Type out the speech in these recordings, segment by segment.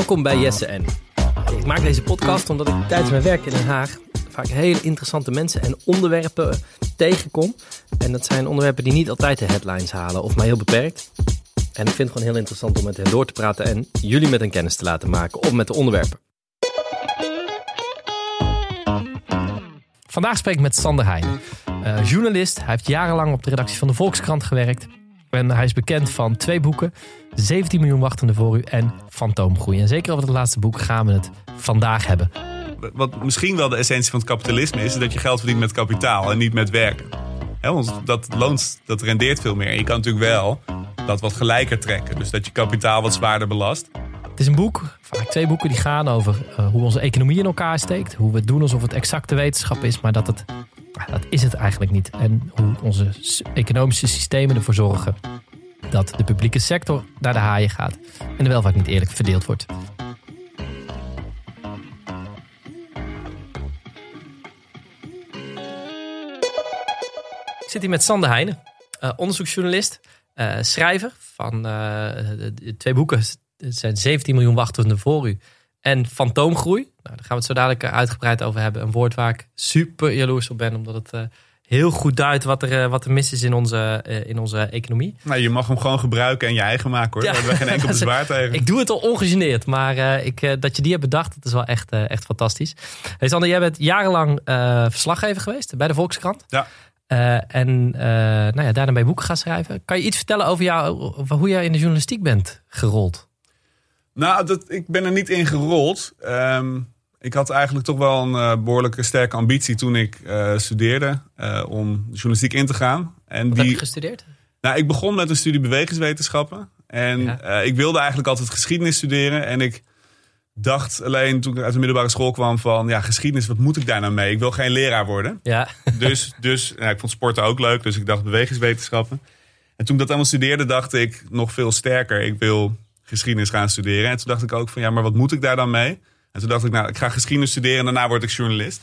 Welkom bij Jesse en. Ik maak deze podcast omdat ik tijdens mijn werk in Den Haag vaak hele interessante mensen en onderwerpen tegenkom. En dat zijn onderwerpen die niet altijd de headlines halen of maar heel beperkt. En ik vind het gewoon heel interessant om met hen door te praten en jullie met hen kennis te laten maken of met de onderwerpen. Vandaag spreek ik met Sander Heijn, uh, journalist. Hij heeft jarenlang op de redactie van de Volkskrant gewerkt. En hij is bekend van twee boeken: 17 miljoen wachtende voor u en Fantoomgroei. En zeker over het laatste boek gaan we het vandaag hebben. Wat misschien wel de essentie van het kapitalisme is, is dat je geld verdient met kapitaal en niet met werken. want dat loont, dat rendeert veel meer. je kan natuurlijk wel dat wat gelijker trekken. Dus dat je kapitaal wat zwaarder belast. Het is een boek, vaak twee boeken, die gaan over uh, hoe onze economie in elkaar steekt. Hoe we doen alsof het exacte wetenschap is, maar dat het dat is het eigenlijk niet. En hoe onze economische systemen ervoor zorgen dat de publieke sector naar de haaien gaat en de welvaart niet eerlijk verdeeld wordt. Ik zit hier met Sander Heijnen, uh, onderzoeksjournalist, uh, schrijver van de, twee boeken. Het zijn 17 miljoen wachtenden voor u en fantoomgroei. Nou, daar gaan we het zo dadelijk eh, uitgebreid over hebben. Een woord waar ik super jaloers op ben, omdat het uh, heel goed duidt wat er, uh, wat er mis is in onze, uh, in onze economie. Nou, je mag hem gewoon gebruiken en je eigen maken hoor. Ja. Daar hebben we geen enkel bezwaar tegen. ik doe het al ongegeneerd, maar ik, dat je die hebt bedacht, dat is wel echt, echt fantastisch. Hey Sander, jij bent jarenlang verslaggever geweest bij de Volkskrant. Ja. en nou ja, daarna bij boeken gaan schrijven. Kan je iets vertellen over, jou, over hoe jij in de journalistiek bent gerold? Nou, dat, ik ben er niet in gerold. Um, ik had eigenlijk toch wel een uh, behoorlijke sterke ambitie toen ik uh, studeerde uh, om journalistiek in te gaan. En Wat die, heb je gestudeerd? Nou, ik begon met een studie bewegingswetenschappen. En ja. ik wilde eigenlijk altijd geschiedenis studeren. En ik dacht alleen toen ik uit de middelbare school kwam van... ja, geschiedenis, wat moet ik daar nou mee? Ik wil geen leraar worden. Ja. Dus, dus nou, ik vond sporten ook leuk, dus ik dacht bewegingswetenschappen. En toen ik dat allemaal studeerde, dacht ik nog veel sterker. Ik wil geschiedenis gaan studeren. En toen dacht ik ook van ja, maar wat moet ik daar dan mee? En toen dacht ik, nou, ik ga geschiedenis studeren en daarna word ik journalist.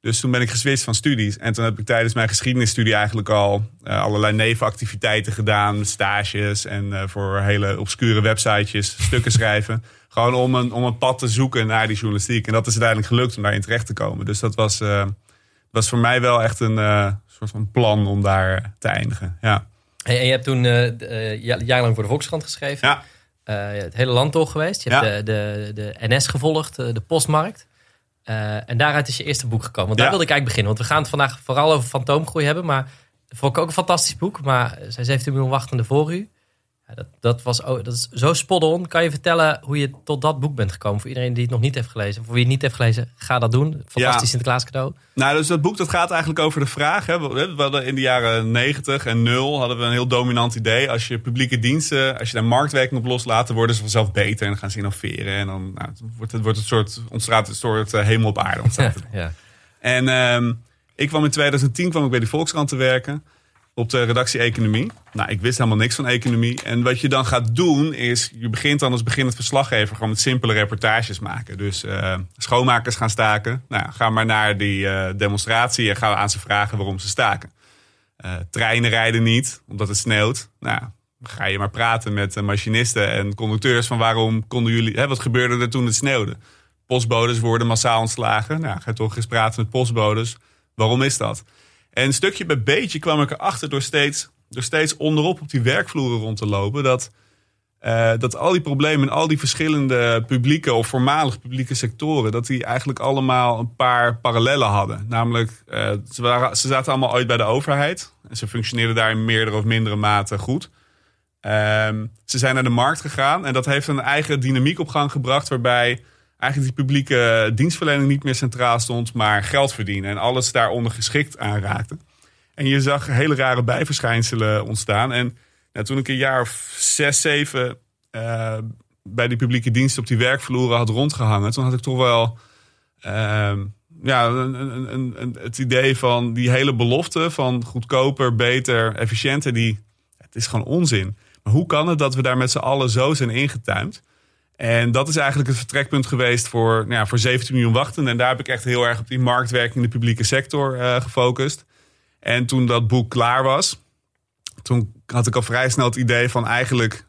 Dus toen ben ik geswitcht van studies. En toen heb ik tijdens mijn geschiedenisstudie eigenlijk al uh, allerlei nevenactiviteiten gedaan. Stages en uh, voor hele obscure websitejes stukken schrijven. Gewoon om een, om een pad te zoeken naar die journalistiek. En dat is uiteindelijk gelukt om daarin terecht te komen. Dus dat was, uh, was voor mij wel echt een soort van plan om daar te eindigen. Ja. En je hebt toen jarenlang voor de Volkskrant geschreven. Ja. Uh, het hele land door geweest. Je hebt de, de, de NS gevolgd, de, de postmarkt. Uh, en daaruit is je eerste boek gekomen. Want daar wilde ik eigenlijk beginnen. Want we gaan het vandaag vooral over fantoomgroei hebben. Maar vond ik ook een fantastisch boek. Maar zijn 17 miljoen wachtende voor u. Ja, dat, dat, was, dat is zo spot on. Kan je vertellen hoe je tot dat boek bent gekomen? Voor iedereen die het nog niet heeft gelezen. Voor wie het niet heeft gelezen, ga dat doen. Fantastisch ja. Sinterklaas cadeau. Nou, dus dat boek dat gaat eigenlijk over de vraag. Hè. We hadden in de jaren 90 en 0 hadden we een heel dominant idee. Als je publieke diensten, als je daar marktwerking op loslaat, dan worden ze vanzelf beter. En dan gaan ze innoveren. En dan nou, wordt het, wordt het soort, ontstaat een soort uh, hemel op aarde. Ontstaat ja. En um, ik kwam in 2010 kwam ik bij die Volkskrant te werken op de redactie economie. Nou, ik wist helemaal niks van economie. En wat je dan gaat doen is, je begint dan als beginnend verslaggever gewoon met simpele reportages maken. Dus uh, schoonmakers gaan staken. Nou, ga maar naar die uh, demonstratie en gaan aan ze vragen waarom ze staken. Uh, treinen rijden niet, omdat het sneeuwt. Nou, ga je maar praten met machinisten en conducteurs van waarom konden jullie, hè, wat gebeurde er toen het sneeuwde? Postbodes worden massaal ontslagen. Nou, ga toch eens praten met postbodes. Waarom is dat? En stukje bij beetje kwam ik erachter door steeds, door steeds onderop op die werkvloeren rond te lopen. Dat, uh, dat al die problemen in al die verschillende publieke of voormalig publieke sectoren, dat die eigenlijk allemaal een paar parallellen hadden. Namelijk, uh, ze, waren, ze zaten allemaal ooit bij de overheid. En ze functioneerden daar in meerdere of mindere mate goed. Um, ze zijn naar de markt gegaan en dat heeft een eigen dynamiek op gang gebracht waarbij eigenlijk die publieke dienstverlening niet meer centraal stond, maar geld verdienen en alles daaronder geschikt aanraakte. En je zag hele rare bijverschijnselen ontstaan. En nou, toen ik een jaar of zes, zeven uh, bij die publieke diensten op die werkvloeren had rondgehangen, toen had ik toch wel uh, ja, een, een, een, het idee van die hele belofte van goedkoper, beter, efficiënter, die, het is gewoon onzin. Maar hoe kan het dat we daar met z'n allen zo zijn ingetuimd? En dat is eigenlijk het vertrekpunt geweest voor, nou ja, voor 17 miljoen wachten. En daar heb ik echt heel erg op die marktwerking in de publieke sector uh, gefocust. En toen dat boek klaar was, toen had ik al vrij snel het idee van eigenlijk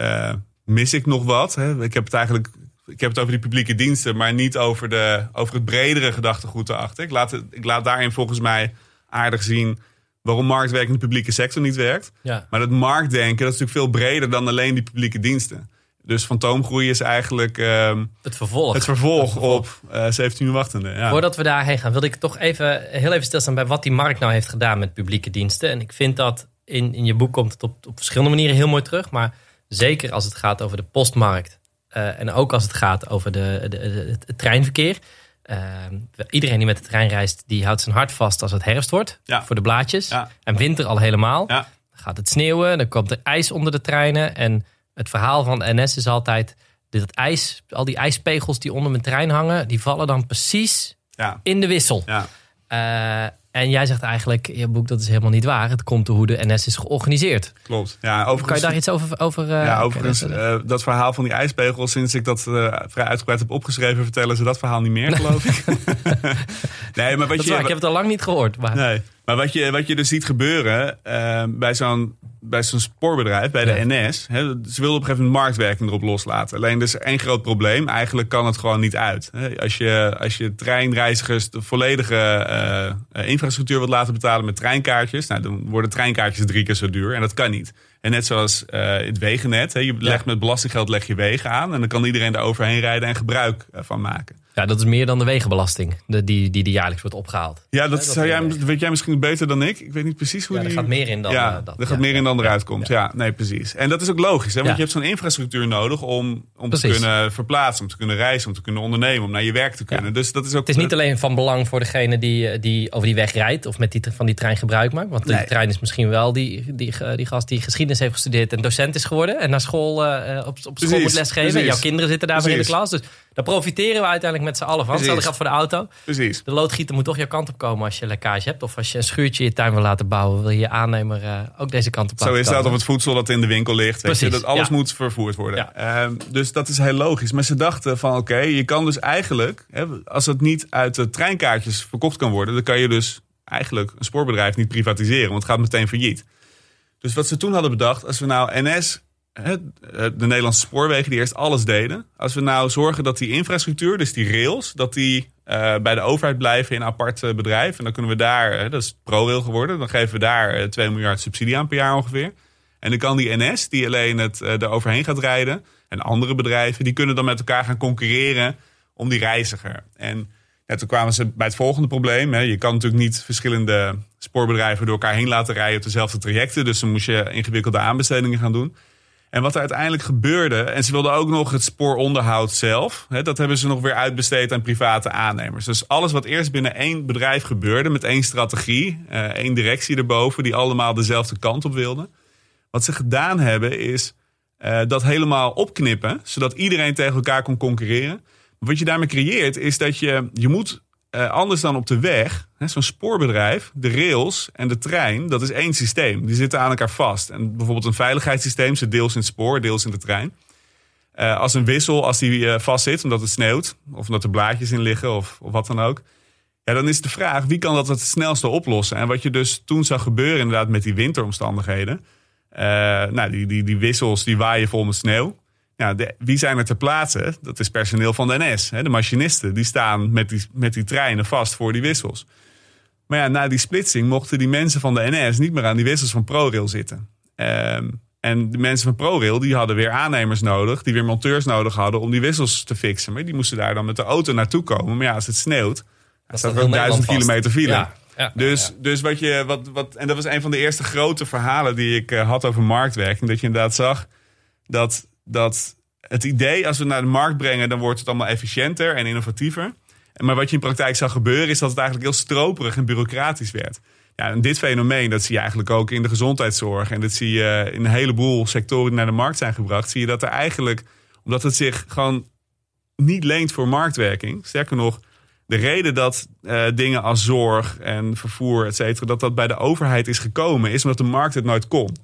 uh, mis ik nog wat. Hè. Ik heb het eigenlijk Ik heb het over die publieke diensten, maar niet over, de, over het bredere gedachtegoed erachter. Ik laat, ik laat daarin volgens mij aardig zien waarom marktwerk in de publieke sector niet werkt. Ja. Maar dat marktdenken, dat is natuurlijk veel breder dan alleen die publieke diensten. Dus fantoomgroei is eigenlijk ehm, het vervolg, het vervolg, op uh, 17 uur wachtende. Ja. Voordat we daarheen gaan, wilde ik toch even heel even stilstaan bij wat die markt nou heeft gedaan met publieke diensten. En ik vind dat in, in je boek komt het op, op verschillende manieren heel mooi terug. Maar zeker als het gaat over de postmarkt. Uh, en ook als het gaat over de, de, het treinverkeer. Uh, iedereen die met de trein reist, die houdt zijn hart vast als het herfst wordt. Ja. Voor de blaadjes. Ja. En winter al helemaal. Ja. Dan gaat het sneeuwen, dan komt er ijs onder de treinen. En het verhaal van NS is altijd... Dat ijs, al die ijspegels die onder mijn trein hangen... die vallen dan precies Ja. in de wissel. Ja. Uh, en jij zegt eigenlijk in je boek dat is helemaal niet waar. Het komt door hoe de NS is georganiseerd. Klopt. Ja, overigens, kan je daar iets over... over uh, ja, overigens uh, dat verhaal van die ijspegels... sinds ik dat vrij uitgebreid heb opgeschreven... vertellen ze dat verhaal niet meer, geloof ik. nee, maar wat dat je, waar, ik heb het al lang niet gehoord. Maar... Nee, maar wat je, wat je dus ziet gebeuren bij zo'n bij zo'n spoorbedrijf, bij de ja. NS. Hè, ze wilden op een gegeven moment marktwerking erop loslaten. Alleen er is één groot probleem. Eigenlijk kan het gewoon niet uit. Als, je, als je treinreizigers de volledige uh, infrastructuur wilt laten betalen met treinkaartjes. Nou, dan worden treinkaartjes drie keer zo duur. En dat kan niet. En net zoals uh, het wegennet. Hè, je legt met belastinggeld leg je wegen aan. En dan kan iedereen er overheen rijden en gebruik van maken. Ja, dat is meer dan de wegenbelasting de, die, die, die jaarlijks wordt opgehaald. Ja, dat, zou jij, weet jij misschien beter dan ik. Ik weet niet precies hoe ja, die... er gaat meer in dan ja, uh, dat. er gaat meer in dan eruit komt. Ja. nee, precies. En dat is ook logisch. Hè? Want je hebt zo'n infrastructuur nodig om, om te kunnen verplaatsen, om te kunnen reizen, om te kunnen ondernemen, om naar je werk te kunnen. Dus dat is ook... Het is niet alleen van belang voor degene die, die over die weg rijdt of met die, van die trein gebruik maakt. Want Nee. die trein is misschien wel die, die, die gast die geschiedenis heeft gestudeerd en docent is geworden. En naar school, uh, op, op school Precies, moet lesgeven. En precies. jouw kinderen zitten daar weer in de Precies. klas. Dus daar profiteren we uiteindelijk met z'n allen van. Precies. Hetzelfde geldt voor de auto. Precies. De loodgieter moet toch jouw kant op komen als je lekkage hebt. Of als je een schuurtje in je tuin wil laten bouwen, wil je je aannemer uh, ook deze kant op Zo laten is dat op het voedsel dat in de winkel ligt. Weet je, Precies, dat alles ja. moet vervoerd worden. Ja. Ehm, dus dat is heel logisch. Maar ze dachten van oké, je kan dus eigenlijk, hè, als het niet uit de treinkaartjes verkocht kan worden, dan kan je dus eigenlijk een spoorbedrijf niet privatiseren, want het gaat meteen failliet. Dus wat ze toen hadden bedacht, als we nou NS, hè, de Nederlandse spoorwegen die eerst alles deden, als we nou zorgen dat die infrastructuur, dus die rails, dat die uh, bij de overheid blijven in een apart uh, bedrijf. En dan kunnen we daar, dat is ProRail geworden, dan geven we daar 2 miljard subsidie aan per jaar ongeveer. En dan kan die NS, die alleen het er overheen gaat rijden, en andere bedrijven, die kunnen dan met elkaar gaan concurreren om die reiziger. En toen kwamen ze bij het volgende probleem. Je kan natuurlijk niet verschillende spoorbedrijven door elkaar heen laten rijden op dezelfde trajecten. Dus dan moest je ingewikkelde aanbestedingen gaan doen. En wat er uiteindelijk gebeurde, en ze wilden ook nog het spooronderhoud zelf, dat hebben ze nog weer uitbesteed aan private aannemers. Dus alles wat eerst binnen één bedrijf gebeurde, met één strategie, uh, één directie erboven, die allemaal dezelfde kant op wilden. Wat ze gedaan hebben, is uh, dat helemaal opknippen, zodat iedereen tegen elkaar kon concurreren. Wat je daarmee creëert, is dat je, je moet uh, anders dan op de weg, zo'n spoorbedrijf, de rails en de trein, dat is één systeem. Die zitten aan elkaar vast. En bijvoorbeeld een veiligheidssysteem zit deels in het spoor, deels in de trein. Uh, als een wissel, als die uh, vast zit omdat het sneeuwt, of omdat er blaadjes in liggen, of, of wat dan ook. Ja, dan is de vraag, wie kan dat het snelste oplossen? En wat je dus toen zag gebeuren inderdaad met die winteromstandigheden. Nou, die, die, die wissels die waaien vol met sneeuw. Ja, de, wie zijn er ter plaatse? Dat is personeel van de NS. Hè, de machinisten die staan met die, met die treinen vast voor die wissels. Maar ja, na die splitsing mochten die mensen van de NS niet meer aan die wissels van ProRail zitten. Um, en de mensen van ProRail die hadden weer aannemers nodig, die weer monteurs nodig hadden om die wissels te fixen. Maar die moesten daar dan met de auto naartoe komen. Maar ja, als het sneeuwt, dan staat er ook duizend kilometer file. Ja, ja, dus, ja. dus wat je, wat, wat, en dat was een van de eerste grote verhalen die ik uh, had over marktwerking. Dat je inderdaad zag dat, dat het idee, als we naar de markt brengen, dan wordt het allemaal efficiënter en innovatiever. Maar wat je in praktijk zag gebeuren, is dat het eigenlijk heel stroperig en bureaucratisch werd. Ja, en dit fenomeen, dat zie je eigenlijk ook in de gezondheidszorg. En dat zie je in een heleboel sectoren die naar de markt zijn gebracht. Zie je dat er eigenlijk, omdat het zich gewoon niet leent voor marktwerking. Sterker nog, de reden dat uh, dingen als zorg en vervoer, et cetera, dat dat bij de overheid is gekomen, is omdat de markt het nooit kon.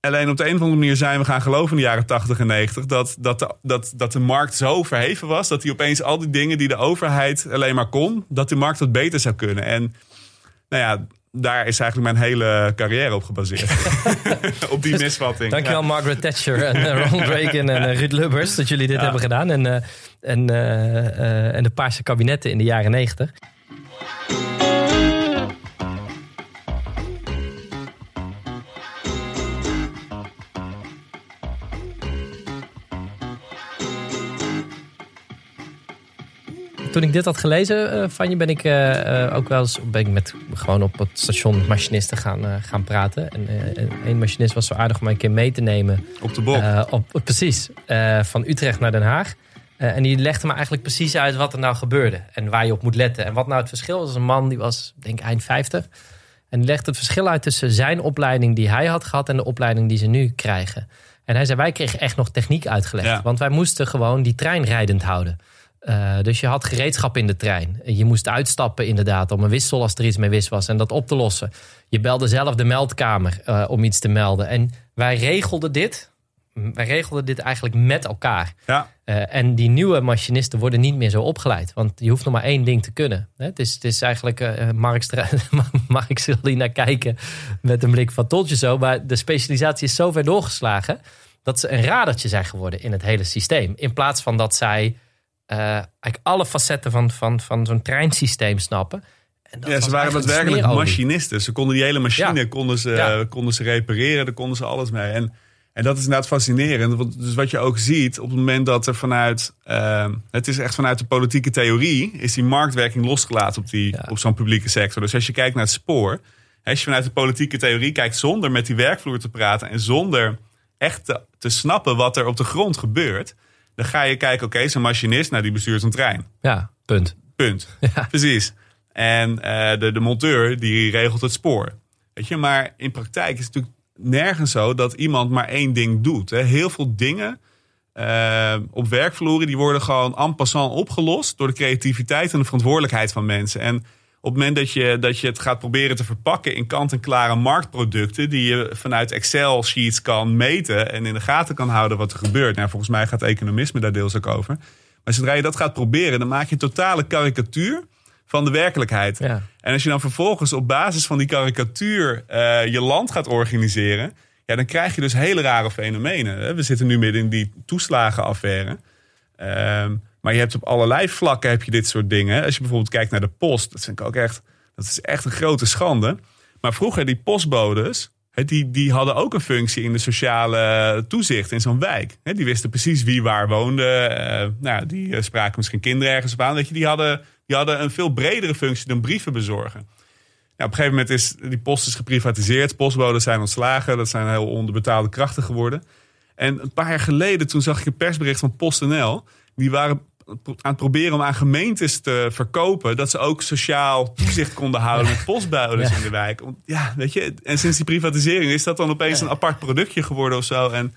Alleen op de een of andere manier zijn we gaan geloven in de jaren 80 en 90 dat, dat, de, dat, dat de markt zo verheven was dat hij opeens al die dingen die de overheid alleen maar kon, dat de markt dat beter zou kunnen. En nou ja, daar is eigenlijk mijn hele carrière op gebaseerd. op die misvatting. Dankjewel Margaret Thatcher en Ronald Reagan en Ruud Lubbers dat jullie dit hebben gedaan. En, en, en de Paarse kabinetten in de jaren negentig. Toen ik dit had gelezen van je, ben ik uh, ook wel eens ben ik met, gewoon op het station machinisten gaan, gaan praten. En één machinist was zo aardig om mij een keer mee te nemen. Op de bok? op, precies, van Utrecht naar Den Haag. en die legde me eigenlijk precies uit wat er nou gebeurde. En waar je op moet letten. En wat nou het verschil was. Een man die was, denk ik, eind 50. En die legde het verschil uit tussen zijn opleiding die hij had gehad... en de opleiding die ze nu krijgen. En hij zei, wij kregen echt nog techniek uitgelegd. Want wij moesten gewoon die trein rijdend houden. Uh, dus je had gereedschap in de trein. Je moest uitstappen inderdaad om een wissel als er iets mee wist was en dat op te lossen. Je belde zelf de meldkamer uh, om iets te melden. En wij regelden dit. Wij regelden dit eigenlijk met elkaar. Ja. Uh, en die nieuwe machinisten worden niet meer zo opgeleid. Want je hoeft nog maar één ding te kunnen. Het is, het is eigenlijk, Mark, Mark zal die naar kijken met een blik van toltje zo. Maar de specialisatie is zo ver doorgeslagen dat ze een radertje zijn geworden in het hele systeem. In plaats van dat zij uh, eigenlijk alle facetten van, van, van zo'n treinsysteem snappen. En dat ja, ze waren daadwerkelijk machinisten. Ze konden die hele machine konden ze, konden ze repareren, daar konden ze alles mee. En, en dat is inderdaad fascinerend. Dus wat je ook ziet, op het moment dat er vanuit, uh, het is echt vanuit de politieke theorie, is die marktwerking losgelaten op, die, op zo'n publieke sector. Dus als je kijkt naar het spoor, als je vanuit de politieke theorie kijkt zonder met die werkvloer te praten en zonder echt te, te snappen wat er op de grond gebeurt, dan ga je kijken, oké, okay, zo'n machinist, nou die bestuurt een trein. Ja, punt. Punt. Ja. Precies. En uh, de, de monteur die regelt het spoor. Weet je, maar in praktijk is het natuurlijk nergens zo dat iemand maar één ding doet. Hè. Heel veel dingen uh, op werkvloeren die worden gewoon en passant opgelost door de creativiteit en de verantwoordelijkheid van mensen. En op het moment dat je, dat je het gaat proberen te verpakken in kant-en-klare marktproducten, die je vanuit Excel-sheets kan meten en in de gaten kan houden wat er gebeurt. Nou, volgens mij gaat economisme daar deels ook over. Maar zodra je dat gaat proberen, dan maak je een totale karikatuur van de werkelijkheid. Ja. En als je dan vervolgens op basis van die karikatuur uh, je land gaat organiseren, ja, dan krijg je dus hele rare fenomenen. We zitten nu midden in die toeslagenaffaire. Uh, maar je hebt op allerlei vlakken heb je dit soort dingen. Als je bijvoorbeeld kijkt naar de post, dat vind ik ook echt, dat is echt een grote schande. Maar vroeger die postbodes, die, die hadden ook een functie in de sociale toezicht in zo'n wijk. Die wisten precies wie waar woonde. Uh, nou, die eh, spraken misschien kinderen ergens op aan. Dat je, die, hadden, die hadden een veel bredere functie dan brieven bezorgen. Nou, op een gegeven moment is die post is geprivatiseerd. Postboden zijn ontslagen. Dat zijn heel onderbetaalde krachten geworden. En een paar jaar geleden, toen zag ik een persbericht van PostNL. Die waren aan het proberen om aan gemeentes te verkopen dat ze ook sociaal toezicht konden houden met postbuilers in de wijk. Ja, weet je, en sinds die privatisering is dat dan opeens een apart productje geworden of zo. En,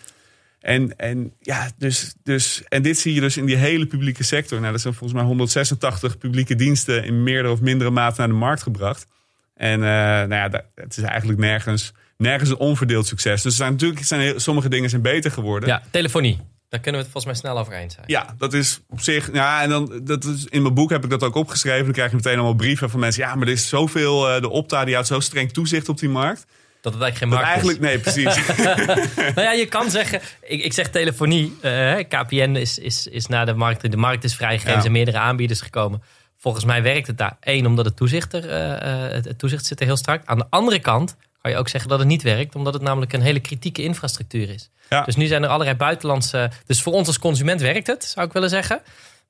en, en ja, dus, dus, en dit zie je dus in die hele publieke sector. Nou, dat zijn volgens mij 186 publieke diensten in meerdere of mindere mate naar de markt gebracht. En uh, nou ja, het is eigenlijk nergens, nergens een onverdeeld succes. Dus er zijn natuurlijk zijn sommige dingen zijn beter geworden. Ja, telefonie. Daar kunnen we het volgens mij snel over eens zijn. Ja, dat is op zich. Ja, en dan dat is, in mijn boek heb ik dat ook opgeschreven. Dan krijg je meteen allemaal brieven van mensen. Ja, maar er is zoveel. Uh, de Opta die houdt zo streng toezicht op die markt. Dat het eigenlijk geen markt eigenlijk, Nee, precies. nou ja, je kan zeggen. Ik, ik zeg telefonie. Uh, eh, KPN is, is, is naar de markt. De markt is vrijgegeven. Er zijn meerdere aanbieders gekomen. Volgens mij werkt het daar. Eén, omdat het toezicht, er, uh, het toezicht zit er heel strak. Aan de andere kant kan je ook zeggen dat het niet werkt, omdat het namelijk een hele kritieke infrastructuur is. Dus nu zijn er allerlei buitenlandse. Dus voor ons als consument werkt het, zou ik willen zeggen.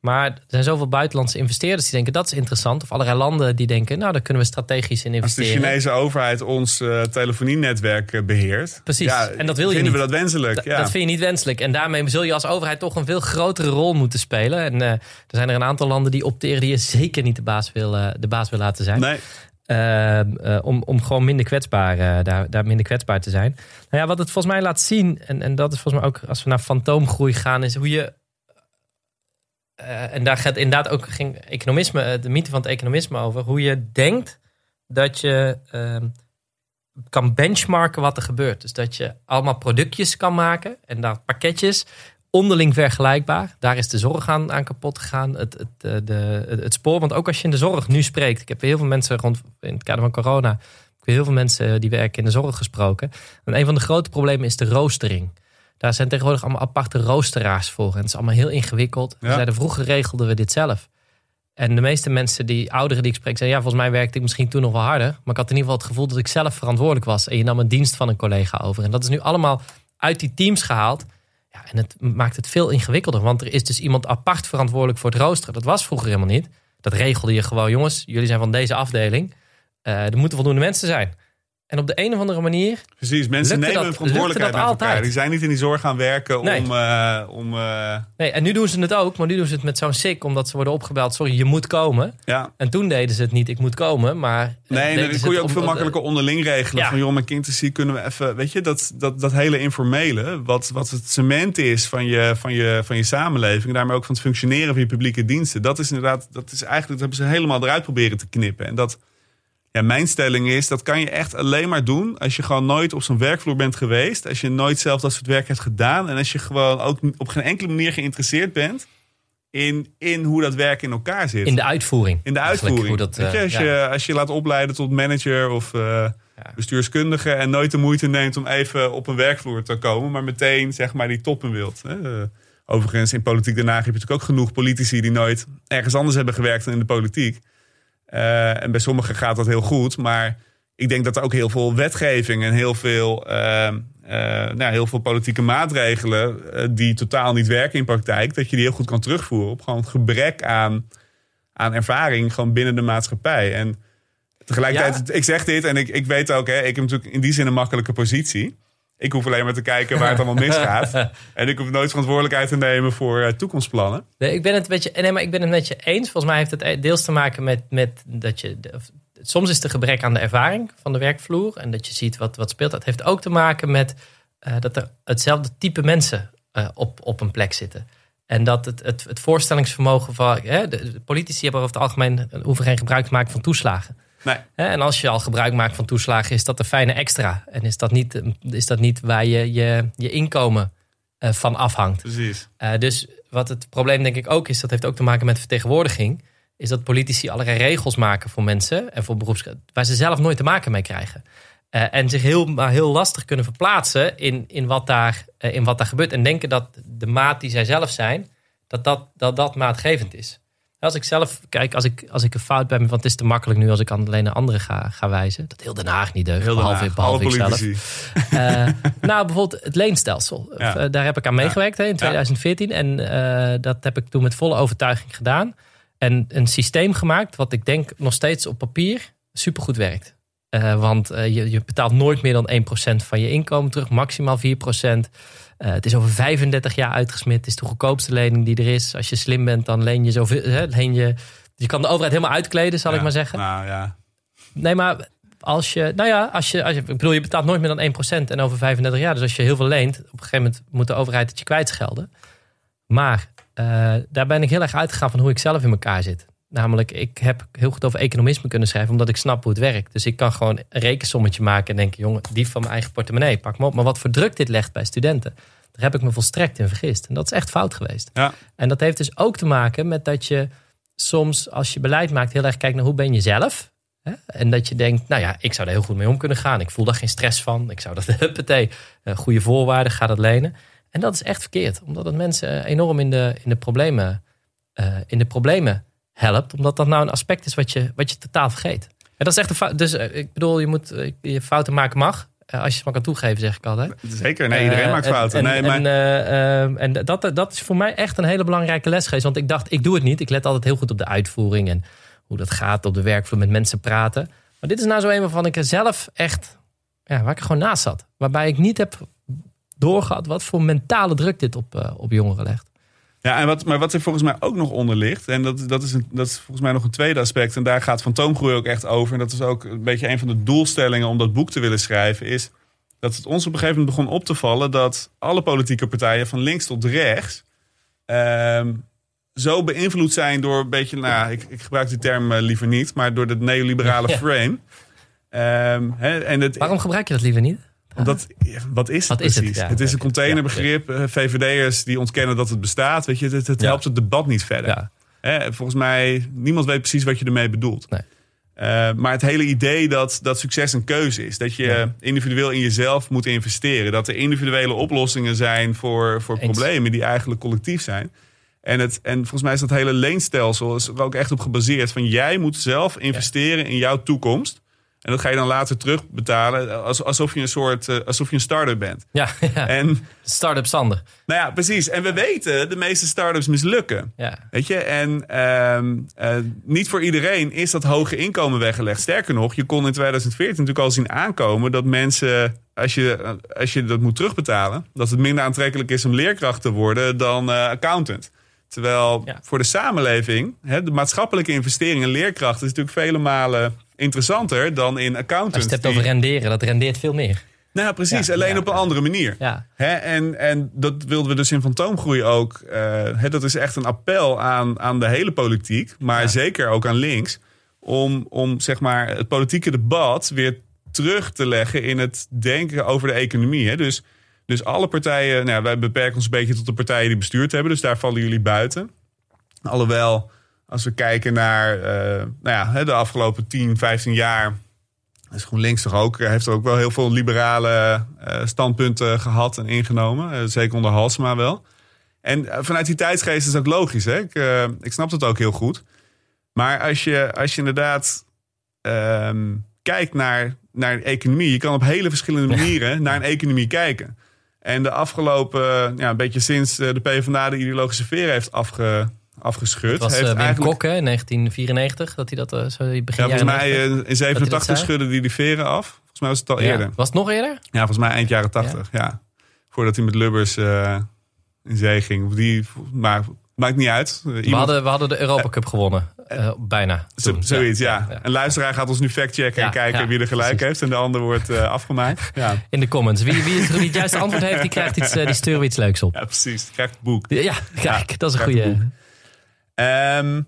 Maar er zijn zoveel buitenlandse investeerders die denken dat is interessant. Of allerlei landen die denken, nou daar kunnen we strategisch in investeren. Als de Chinese overheid ons uh, telefonienetwerk eh, beheert. Precies, ja, en dat wil je vinden niet. we dat wenselijk. Ja. Dat vind je niet wenselijk. En daarmee zul je als overheid toch een veel grotere rol moeten spelen. En uh, er zijn er een aantal landen die opteren die je zeker niet de baas wil, de baas wil laten zijn. Nee. Ehm, eh, om, om gewoon minder kwetsbaar, uh, daar, daar minder kwetsbaar te zijn. Nou ja, wat het volgens mij laat zien, en, en dat is volgens mij ook als we naar fantoomgroei gaan, is hoe je. Uh, en daar gaat inderdaad ook ging economisme, de mythe van het economisme over. Hoe je denkt dat je ehm, kan benchmarken wat er gebeurt. Dus dat je allemaal productjes kan maken en daar pakketjes onderling vergelijkbaar. Daar is de zorg aan, aan kapot gegaan. Het, het, eh, de, het, spoor. Want ook als je in de zorg nu spreekt. Ik heb heel veel mensen rond in het kader van corona. heb heel veel mensen die werken in de zorg gesproken. En een van de grote problemen is de roostering. Daar zijn tegenwoordig allemaal aparte roosteraars voor. En het is allemaal heel ingewikkeld. Ja. Zeiden, vroeger regelden we dit zelf. En de meeste mensen, die ouderen die ik spreek, zeggen... ja, volgens mij werkte ik misschien toen nog wel harder. Maar ik had in ieder geval het gevoel dat ik zelf verantwoordelijk was. En je nam een dienst van een collega over. En dat is nu allemaal uit die teams gehaald. Ja, en het maakt het veel ingewikkelder. Want er is dus iemand apart verantwoordelijk voor het roosteren. Dat was vroeger helemaal niet. Dat regelde je gewoon. Jongens, jullie zijn van deze afdeling. Uh, er moeten voldoende mensen zijn. En op de een of andere manier. Precies, mensen nemen dat, hun verantwoordelijkheid met elkaar. Die zijn niet in die zorg gaan werken om. Uh, om uh... Nee, en nu doen ze het ook, maar nu doen ze het met zo'n sik, omdat ze worden opgebeld. Sorry, je moet komen. Ja. En toen deden ze het niet, ik moet komen. Maar. Nee, nee dat kon je ook veel makkelijker onderling regelen. Ja. Van joh, mijn kind te zien, kunnen we even. Weet je, dat, dat, dat hele informele, wat, wat het cement is van je, van, je, van je samenleving. En daarmee ook van het functioneren van je publieke diensten. Dat is inderdaad, dat is eigenlijk, dat hebben ze helemaal eruit proberen te knippen. En dat ja, mijn stelling is, dat kan je echt alleen maar doen als je gewoon nooit op zo'n werkvloer bent geweest. Als je nooit zelf dat soort werk hebt gedaan. En als je gewoon ook op geen enkele manier geïnteresseerd bent in, in hoe dat werk in elkaar zit. In de uitvoering. In de uitvoering. Hoe dat, je, als, je, als je laat opleiden tot manager of uh, bestuurskundige en nooit de moeite neemt om even op een werkvloer te komen, maar meteen zeg maar die toppen wilt. Hè. Overigens, in Politiek Den Haag heb je natuurlijk ook genoeg politici die nooit ergens anders hebben gewerkt dan in de politiek. Uh, en bij sommigen gaat dat heel goed. Maar ik denk dat er ook heel veel wetgeving en heel veel, uh, uh, nou, heel veel politieke maatregelen die totaal niet werken in praktijk, dat je die heel goed kan terugvoeren op gewoon gebrek aan, aan ervaring gewoon binnen de maatschappij. En tegelijkertijd, ik zeg dit en ik, ik weet ook, hè, ik heb natuurlijk in die zin een makkelijke positie. Ik hoef alleen maar te kijken waar het allemaal misgaat. en ik hoef nooit verantwoordelijkheid te nemen voor uh, toekomstplannen. Nee, ik ben het met je, nee, maar ik ben het met je eens. Volgens mij heeft het deels te maken met, met dat je. Soms is het gebrek aan de ervaring van de werkvloer. En dat je ziet wat, wat speelt. Dat heeft ook te maken met uh, dat er hetzelfde type mensen uh, op, op een plek zitten. En dat het, het, het voorstellingsvermogen van. Hè, de, de, politici hebben over het algemeen hoeven geen gebruik te maken van toeslagen. Nee. En als je al gebruik maakt van toeslagen, is dat een fijne extra. En is dat niet, is dat niet waar je je, je inkomen uh, van afhangt. Precies. Uh, dus wat het probleem denk ik ook is, dat heeft ook te maken met vertegenwoordiging. Is dat politici allerlei regels maken voor mensen en voor beroeps waar ze zelf nooit te maken mee krijgen. Uh, en zich heel, maar heel lastig kunnen verplaatsen in, in, wat daar, in wat daar gebeurt. En denken dat de maat die zij zelf zijn, dat dat, dat, dat maatgevend is. Als ik zelf kijk, als ik, als ik een fout ben, want het is te makkelijk nu als ik alleen naar anderen ga, ga wijzen. Dat heel Den Haag niet deugt, heel behalve, Haag, behalve ik zelf. Uh, nou, bijvoorbeeld het leenstelsel. Ja. Uh, daar heb ik aan meegewerkt hè, in 2014. Ja. En uh, dat heb ik toen met volle overtuiging gedaan. En een systeem gemaakt wat ik denk nog steeds op papier supergoed werkt. want je, je betaalt nooit meer dan 1% van je inkomen terug, maximaal 4%. Uh, het is over 35 jaar uitgesmit. Het is de goedkoopste lening die er is. Als je slim bent, dan leen je zoveel. Hè, leen je, je kan de overheid helemaal uitkleden, zal ik maar zeggen. Nou ja. Nee, maar als je. Nou ja, als je, als je. Ik bedoel, je betaalt nooit meer dan 1% en over 35 jaar. Dus als je heel veel leent, op een gegeven moment moet de overheid het je kwijtschelden. Maar uh, daar ben ik heel erg uitgegaan van hoe ik zelf in elkaar zit. Namelijk, ik heb heel goed over economisme kunnen schrijven, omdat ik snap hoe het werkt. Dus ik kan gewoon een rekensommetje maken en denken: jongen, die van mijn eigen portemonnee, pak me op. Maar wat voor druk dit legt bij studenten, daar heb ik me volstrekt in vergist. En dat is echt fout geweest. Ja. En dat heeft dus ook te maken met dat je soms, als je beleid maakt, heel erg kijkt naar hoe ben je zelf. Hè? En dat je denkt, nou ja, ik zou er heel goed mee om kunnen gaan. Ik voel daar geen stress van. Ik zou dat, huppatee, uh, goede voorwaarden, ga dat lenen. En dat is echt verkeerd, omdat het mensen enorm in de, in de problemen, uh, in de problemen helpt. Omdat dat nou een aspect is wat je, wat je totaal vergeet. En dat is echt een fout. Dus uh, ik bedoel, je moet je fouten maken mag. Uh, als je het maar kan toegeven, zeg ik altijd. Zeker, nee, iedereen maakt fouten. En, nee, maar... en, en dat, dat is voor mij echt een hele belangrijke les geweest. Want ik dacht, ik doe het niet. Ik let altijd heel goed op de uitvoering en hoe dat gaat op de werkvloer met mensen praten. Maar dit is nou zo een waarvan ik er zelf echt, ja, waar ik er gewoon naast zat. Waarbij ik niet heb doorgehad wat voor mentale druk dit op, uh, op jongeren legt. Ja, en wat, maar wat er volgens mij ook nog onder ligt, en dat, dat, is een, dat is volgens mij nog een tweede aspect, en daar gaat fantoomgroei ook echt over. En dat is ook een beetje een van de doelstellingen om dat boek te willen schrijven, is dat het ons op een gegeven moment begon op te vallen dat alle politieke partijen, van links tot rechts, ehm, zo beïnvloed zijn door een beetje, nou, ik, ik gebruik die term uh, liever niet, maar door het neoliberale frame. Um, en het, Waarom gebruik je dat liever niet? Omdat, wat is het precies? Is het? het? is een containerbegrip. Ja, VVD'ers die ontkennen dat het bestaat. Weet je, het, het helpt het debat niet verder. Hè, volgens mij, niemand weet precies wat je ermee bedoelt. Nee. Uh, maar het hele idee dat, dat succes een keuze is. Dat je individueel in jezelf moet investeren. Dat er individuele oplossingen zijn voor, voor problemen die eigenlijk collectief zijn. En, het, en volgens mij is dat hele leenstelsel is er ook echt op gebaseerd. Van jij moet zelf investeren in jouw toekomst. En dat ga je dan later terugbetalen. Alsof je een soort uh, alsof je een start-up bent. Ja, ja. En, start-up Sander. Nou ja, precies. En we weten, de meeste start-ups mislukken. Ja. Weet je? En uh, uh, niet voor iedereen is dat hoge inkomen weggelegd. Sterker nog, je kon in 2014 natuurlijk al zien aankomen dat mensen, als je, als je dat moet terugbetalen, dat het minder aantrekkelijk is om leerkracht te worden dan uh, accountant. Terwijl voor de samenleving, hè, de maatschappelijke investering in leerkrachten is natuurlijk vele malen interessanter dan in accountants. Als je het hebt over renderen, dat rendeert veel meer. Nou, precies. alleen op een andere manier. Ja. en, en dat wilden we dus in Fantoomgroei ook. Uh, dat is echt een appel aan, aan de hele politiek, maar zeker ook aan links. Om, om zeg maar het politieke debat weer terug te leggen in het denken over de economie. Hè. Dus, dus alle partijen, nou, wij beperken ons een beetje tot de partijen die bestuurd hebben. Dus daar vallen jullie buiten. Alhoewel als we kijken naar uh, nou ja, de afgelopen 10, 15 jaar. Is GroenLinks toch ook, heeft ook wel heel veel liberale uh, standpunten gehad en ingenomen. Uh, zeker onder Halsema wel. En vanuit die tijdsgeest is dat logisch. Hè? Ik, ik snap dat ook heel goed. Maar als je, als je inderdaad ehm, kijkt naar, naar de economie. Je kan op hele verschillende manieren naar een economie kijken. En de afgelopen, ja, een beetje sinds de PvdA de ideologische sfeer heeft afge, afgeschud. Het was heeft uh, Wim Kok, in 1994, dat hij dat uh, zo begin Ja, volgens mij uh, in 87 schudde hij die veren af. Volgens mij was het al eerder. Was het nog eerder? Ja, volgens mij eind jaren 80, ja. Voordat hij met Lubbers in zee ging. Die, maar maakt niet uit. Iemand... We, hadden, we hadden de Europa Cup gewonnen. bijna. zoiets, ja. ja. Een luisteraar gaat ons nu factchecken en kijken wie er gelijk heeft. En de ander wordt afgemaakt. Ja. In de comments. Wie, wie, wie het juiste antwoord heeft, die, krijgt iets, die sturen we iets leuks op. Ja, precies. Die krijgt het boek. Ja, kijk, dat is een goede. Um,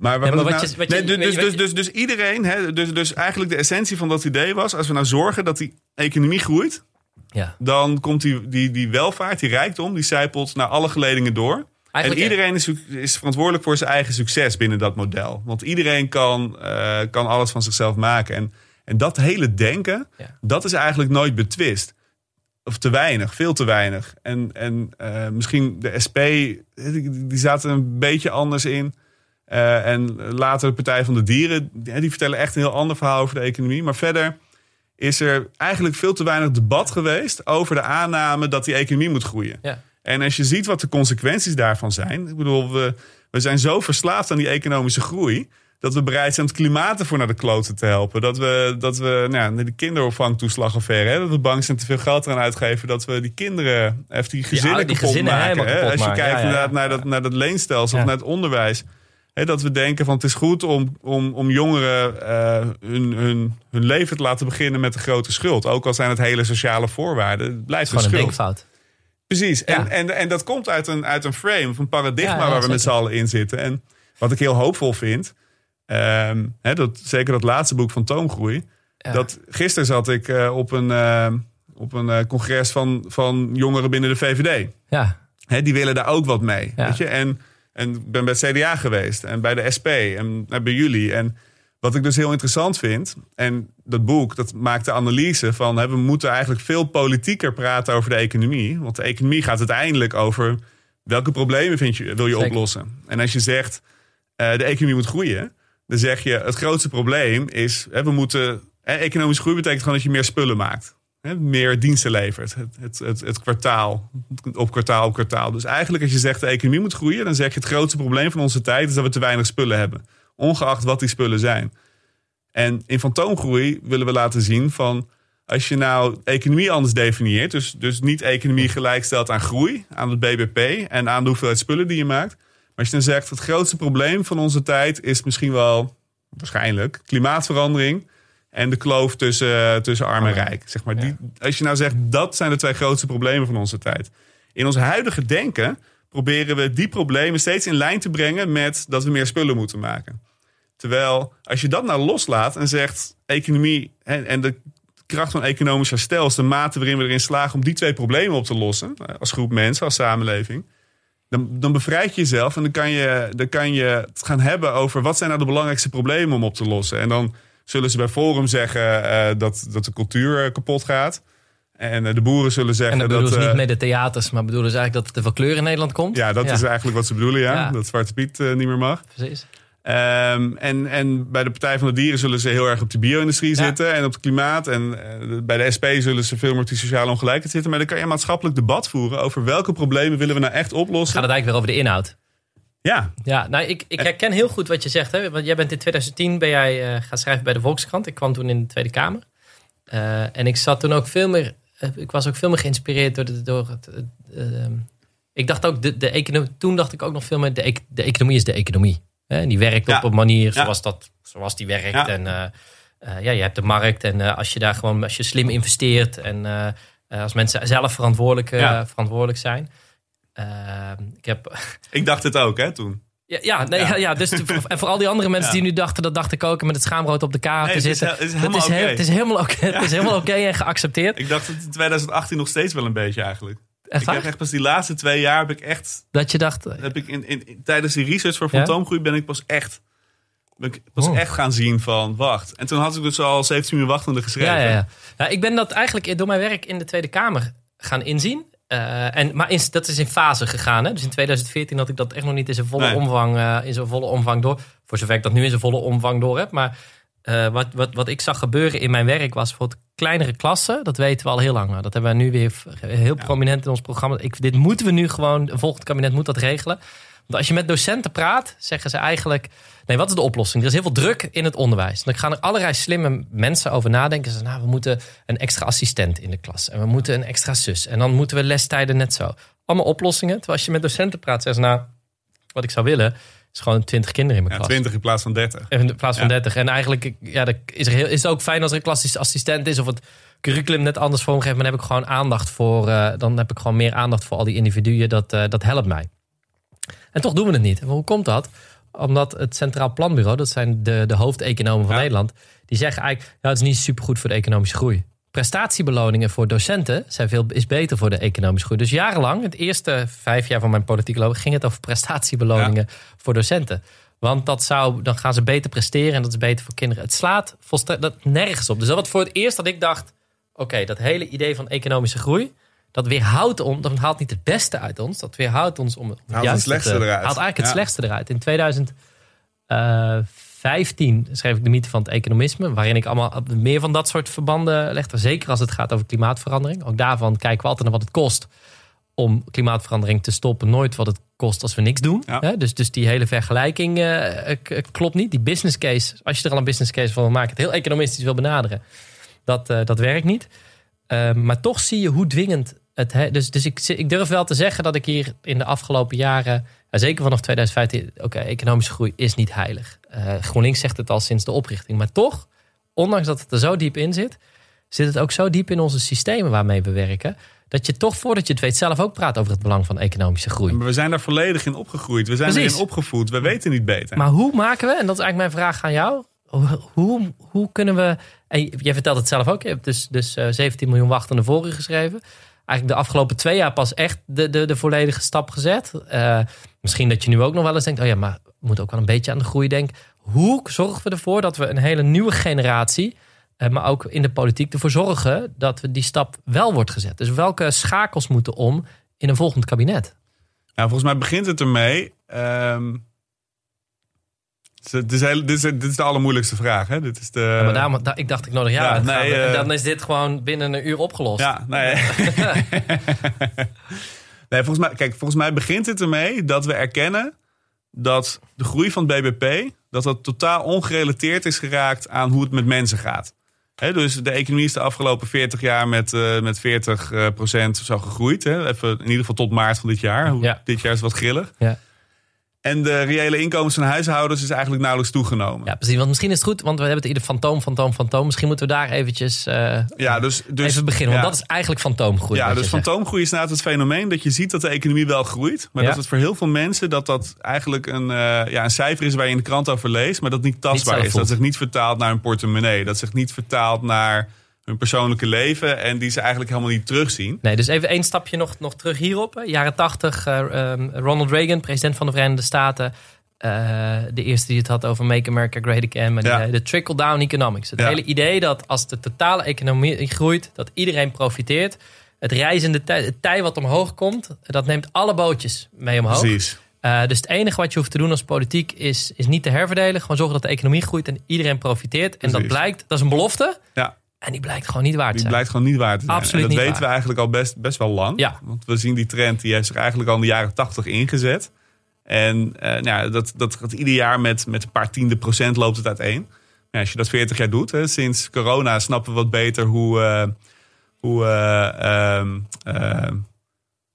maar, ja, maar wat je, nee, dus, dus, dus, dus, iedereen, hè, dus, dus eigenlijk de essentie van dat idee was: als we nou zorgen dat die economie groeit, ja. dan komt die, die, die welvaart, die rijkdom, die zijpelt naar alle geledingen door. Eigenlijk en iedereen is, is, verantwoordelijk voor zijn eigen succes binnen dat model. Want iedereen kan, uh, kan alles van zichzelf maken. En, en dat hele denken, ja. dat is eigenlijk nooit betwist. Of te weinig, veel te weinig. En, en uh, misschien de SP, die zaten een beetje anders in. Uh, en later de Partij van de Dieren, die vertellen echt een heel ander verhaal over de economie. Maar verder is er eigenlijk veel te weinig debat geweest over de aanname dat die economie moet groeien. Ja. En als je ziet wat de consequenties daarvan zijn. Ik bedoel, we, we zijn zo verslaafd aan die economische groei dat we bereid zijn het klimaat ervoor naar de kloten te helpen. Dat we, dat we nou, de kinderopvangtoeslagaffaire, hè, dat we bang zijn te veel geld eraan uitgeven. Dat we die kinderen, even die gezinnen ja, die kapot gezinnen maken. Hè? Als je kijkt inderdaad naar, dat, naar dat leenstelsel of naar het onderwijs. Hè, dat we denken van het is goed om, om, om jongeren uh, hun, hun, hun leven te laten beginnen met een grote schuld. Ook al zijn het hele sociale voorwaarden. Het blijft Gewoon een, denkfout. Precies. En, en, en dat komt uit een, uit een frame, of een paradigma waar we met z'n allen in zitten. En wat ik heel hoopvol vind, Um, dat, zeker dat laatste boek van Toomgroei. Dat, gisteren zat ik uh, op een, uh, op een uh, congres van, van jongeren binnen de VVD. Ja. Die willen daar ook wat mee. Ja. Weet je? En, en ik ben bij het CDA geweest en bij de SP en bij jullie. En wat ik dus heel interessant vind, en dat boek dat maakt de analyse van he, we moeten eigenlijk veel politieker praten over de economie. Want de economie gaat uiteindelijk over welke problemen vind je, wil je oplossen. En als je zegt de economie moet groeien dan zeg je, het grootste probleem is, hè, we moeten, hè, economische groei betekent gewoon dat je meer spullen maakt. Hè, meer diensten levert. Het, het, het, het, kwartaal, op kwartaal op kwartaal. Dus eigenlijk als je zegt de economie moet groeien, dan zeg je het grootste probleem van onze tijd is dat we te weinig spullen hebben. Ongeacht wat die spullen zijn. En in fantoomgroei willen we laten zien van, als je nou economie anders definieert, dus, dus niet economie gelijkstelt aan groei, aan het BBP en aan de hoeveelheid spullen die je maakt, als je dan zegt, het grootste probleem van onze tijd is misschien wel, waarschijnlijk, klimaatverandering en de kloof tussen, tussen arm en rijk. Zeg maar, die, als je nou zegt, dat zijn de twee grootste problemen van onze tijd. In ons huidige denken proberen we die problemen steeds in lijn te brengen met dat we meer spullen moeten maken. Terwijl als je dat nou loslaat en zegt, economie en, en de kracht van economisch herstel is de mate waarin we erin slagen om die twee problemen op te lossen, als groep mensen, als samenleving dan, dan bevrijd je jezelf en dan kan je, dan kan je het gaan hebben over wat zijn nou de belangrijkste problemen om op te lossen. En dan zullen ze bij Forum zeggen uh, dat, dat de cultuur uh, kapot gaat. En uh, de boeren zullen zeggen en dat... bedoelen ze niet met de theaters, maar bedoelen ze eigenlijk dat er veel kleur in Nederland komt? Ja, dat is eigenlijk wat ze bedoelen, ja. ja. Dat Zwarte Piet niet meer mag. Precies. Um, en, en bij de Partij van de Dieren zullen ze heel erg op de bio-industrie ja. zitten en op het klimaat. En uh, bij de SP zullen ze veel meer op die sociale ongelijkheid zitten. Maar dan kan je een maatschappelijk debat voeren over welke problemen willen we nou echt oplossen. Gaat het eigenlijk weer over de inhoud? Ja. Ja, nou, ik, ik herken heel goed wat je zegt. Hè? Want jij bent in 2010 ben jij, uh, gaan schrijven bij de Volkskrant. Ik kwam toen in de Tweede Kamer. Uh, en ik zat toen ook veel meer. ik was ook veel meer geïnspireerd door, de, door het. ik dacht ook, de, de economie, toen dacht ik ook nog veel meer, de, de economie is de economie. Hè? Die werkt ja. op een manier zoals, dat, zoals die werkt. En uh, uh, ja, je hebt de markt. En uh, als je daar gewoon, als je slim investeert en als mensen zelf verantwoordelijk, verantwoordelijk zijn. ik heb. Ik dacht het ook, hè, toen. Ja, ja, nee, Ja. ja. ja, dus en voor al die andere mensen die nu dachten, dat dacht ik ook, met het schaamrood op de kaart Nee, te zitten. he- het is Dat helemaal heel- oké. het is helemaal oké het is helemaal oké en geaccepteerd. Ik dacht het in 2018 nog steeds wel een beetje eigenlijk. Echt Ik waar? heb echt pas die laatste twee jaar heb ik echt... Dat je dacht, Heb ik in, in, in- tijdens die research voor? Fantoomgroei ben ik pas echt... Ben ik pas Oh. echt gaan zien van, wacht. En toen had ik dus al 17 uur wachtende geschreven. Ja, ja, ja. Nou, ik ben dat eigenlijk door mijn werk in de Tweede Kamer gaan inzien. Eh, en, maar in, dat is in fase gegaan. Hè? Dus in 2014 had ik dat echt nog niet in zijn volle, Nee. omvang, eh, in zijn volle omvang door. Voor zover ik dat nu in zijn volle omvang door heb. Maar eh, wat, wat, wat ik zag gebeuren in mijn werk was voor kleinere klassen. Dat weten we al heel lang. Maar dat hebben we nu weer heel prominent in ons programma. Ik, dit moeten we nu gewoon, volgend kabinet moet dat regelen. Want als je met docenten praat, zeggen ze eigenlijk... Nee, wat is de oplossing? Er is heel veel druk in het onderwijs. Dan gaan er allerlei slimme mensen over nadenken. Ze zeggen, nou, we moeten een extra assistent in de klas. En we moeten een extra zus. En dan moeten we lestijden net zo. Allemaal oplossingen. Terwijl als je met docenten praat, zeggen ze... Nou, wat ik zou willen, is gewoon 20 kinderen in mijn Ja, klas. 20 in plaats van 30. In plaats van. 30. En eigenlijk ja, is, er heel, is het ook fijn als er een klassisch assistent is. Of het curriculum net anders vormgeeft. Maar dan heb ik gewoon aandacht voor. eh, dan heb ik gewoon meer aandacht voor al die individuen. Dat, eh, dat helpt mij. En toch doen we het niet. En hoe komt dat? Omdat het Centraal Planbureau, dat zijn de, de hoofdeconomen van Ja. Nederland, die zeggen eigenlijk: ja, het is niet supergoed voor de economische groei. Prestatiebeloningen voor docenten zijn veel, is beter voor de economische groei. Dus jarenlang, het eerste vijf jaar van mijn politieke loopbaan, ging het over prestatiebeloningen voor docenten. Want dat zou, dan gaan ze beter presteren en dat is beter voor kinderen. Het slaat volstrekt dat nergens op. Dus dat was voor het eerst dat ik dacht: oké, dat hele idee van economische groei, dat weerhoudt ons, dat haalt niet het beste uit ons, dat weerhoudt ons om, het juiste slechtste te- eruit. Haalt eigenlijk het slechtste eruit. In 2015 schreef ik de mythe van het economisme, waarin ik allemaal meer van dat soort verbanden legde. Zeker als het gaat over klimaatverandering. Ook daarvan kijken we altijd naar wat het kost om klimaatverandering te stoppen. Nooit wat het kost als we niks doen. Ja. Dus, dus die hele vergelijking eh, k- klopt niet. Die business case, als je er al een business case van wil maken, het heel economistisch wil benaderen, dat, eh, dat werkt niet. Eh, maar toch zie je hoe dwingend het... Dus dus ik, ik durf wel te zeggen dat ik hier in de afgelopen jaren... ja, zeker vanaf 2015... Oké, economische groei is niet heilig. Eh, GroenLinks zegt het al sinds de oprichting. Maar toch, ondanks dat het er zo diep in zit... zit het ook zo diep in onze systemen waarmee we werken... dat je toch voordat je het weet zelf ook praat over het belang van economische groei. Maar we zijn daar volledig in opgegroeid. We zijn erin opgevoed. We weten niet beter. Maar hoe maken we, en dat is eigenlijk mijn vraag aan jou... hoe, hoe, kunnen we... En jij vertelt het zelf ook, je hebt dus, dus eh, 17 miljoen wachtende voor geschreven... Eigenlijk de afgelopen twee jaar pas echt de, de, de volledige stap gezet. Eh, misschien dat je nu ook nog wel eens denkt... oh ja, maar we moeten ook wel een beetje aan de groei denken. Hoe zorgen we ervoor dat we een hele nieuwe generatie... eh, maar ook in de politiek ervoor zorgen... dat we die stap wel wordt gezet? Dus welke schakels moeten om in een volgend kabinet? Nou, volgens mij begint het ermee. ehm, het is heel- dit, is, dit is de allermoeilijkste vraag. Hè? Dit is de, Ja, maar daarom, ik dacht ik nodig ja, nee, eh, dan is dit gewoon binnen een uur opgelost. Ja, nee. nee, volgens mij, kijk, volgens mij begint het ermee dat we erkennen dat de groei van het BBP dat dat totaal ongerelateerd is geraakt aan hoe het met mensen gaat. Dus de economie is de afgelopen 40 jaar met, eh, met 40 eh, procent zo gegroeid. Hè? Even, in ieder geval tot maart van dit jaar. Ja. Dit jaar is wat grillig. Ja. En de reële inkomens van huishoudens is eigenlijk nauwelijks toegenomen. Ja, precies. Want misschien is het goed, want we hebben het ieder fantoom, fantoom, fantoom. Misschien moeten we daar eventjes eh, Ja, dus, dus, even beginnen. Want ja. dat is eigenlijk fantoomgroei. Ja, dus fantoomgroei is inderdaad het fenomeen dat je ziet dat de economie wel groeit. Maar Ja. dat het voor heel veel mensen dat dat eigenlijk een, eh, ja, een cijfer is waar je in de krant over leest. Maar dat niet tastbaar is. voelt. Dat zich niet vertaalt naar een portemonnee. Dat zich niet vertaalt naar hun persoonlijke leven en die ze eigenlijk helemaal niet terugzien. Nee, dus even één stapje nog, nog terug hierop. Jaren 80, uh, um, Ronald Reagan, president van de Verenigde Staten. Uh, de eerste die het had over Make America Great Again. Maar ja. de trickle-down economics. Het hele idee dat als de totale economie groeit, dat iedereen profiteert. Het reizende tij, het tij wat omhoog komt, dat neemt alle bootjes mee omhoog. Precies. Uh, dus het enige wat je hoeft te doen als politiek is, is niet te herverdelen. Gewoon zorgen dat de economie groeit en iedereen profiteert. En dat blijkt, dat is een belofte. Ja. En die blijkt gewoon niet waard te zijn. Die blijkt gewoon niet waard te zijn. Absoluut en dat weten we eigenlijk al best, best wel lang. Ja. Want we zien die trend, die heeft zich eigenlijk al in de jaren tachtig ingezet. En uh, nou, dat, dat gaat ieder jaar met, met een paar tiende procent loopt het uiteen. Ja, als je dat 40 jaar doet, hè, sinds corona snappen we wat beter hoe. Uh, hoe uh,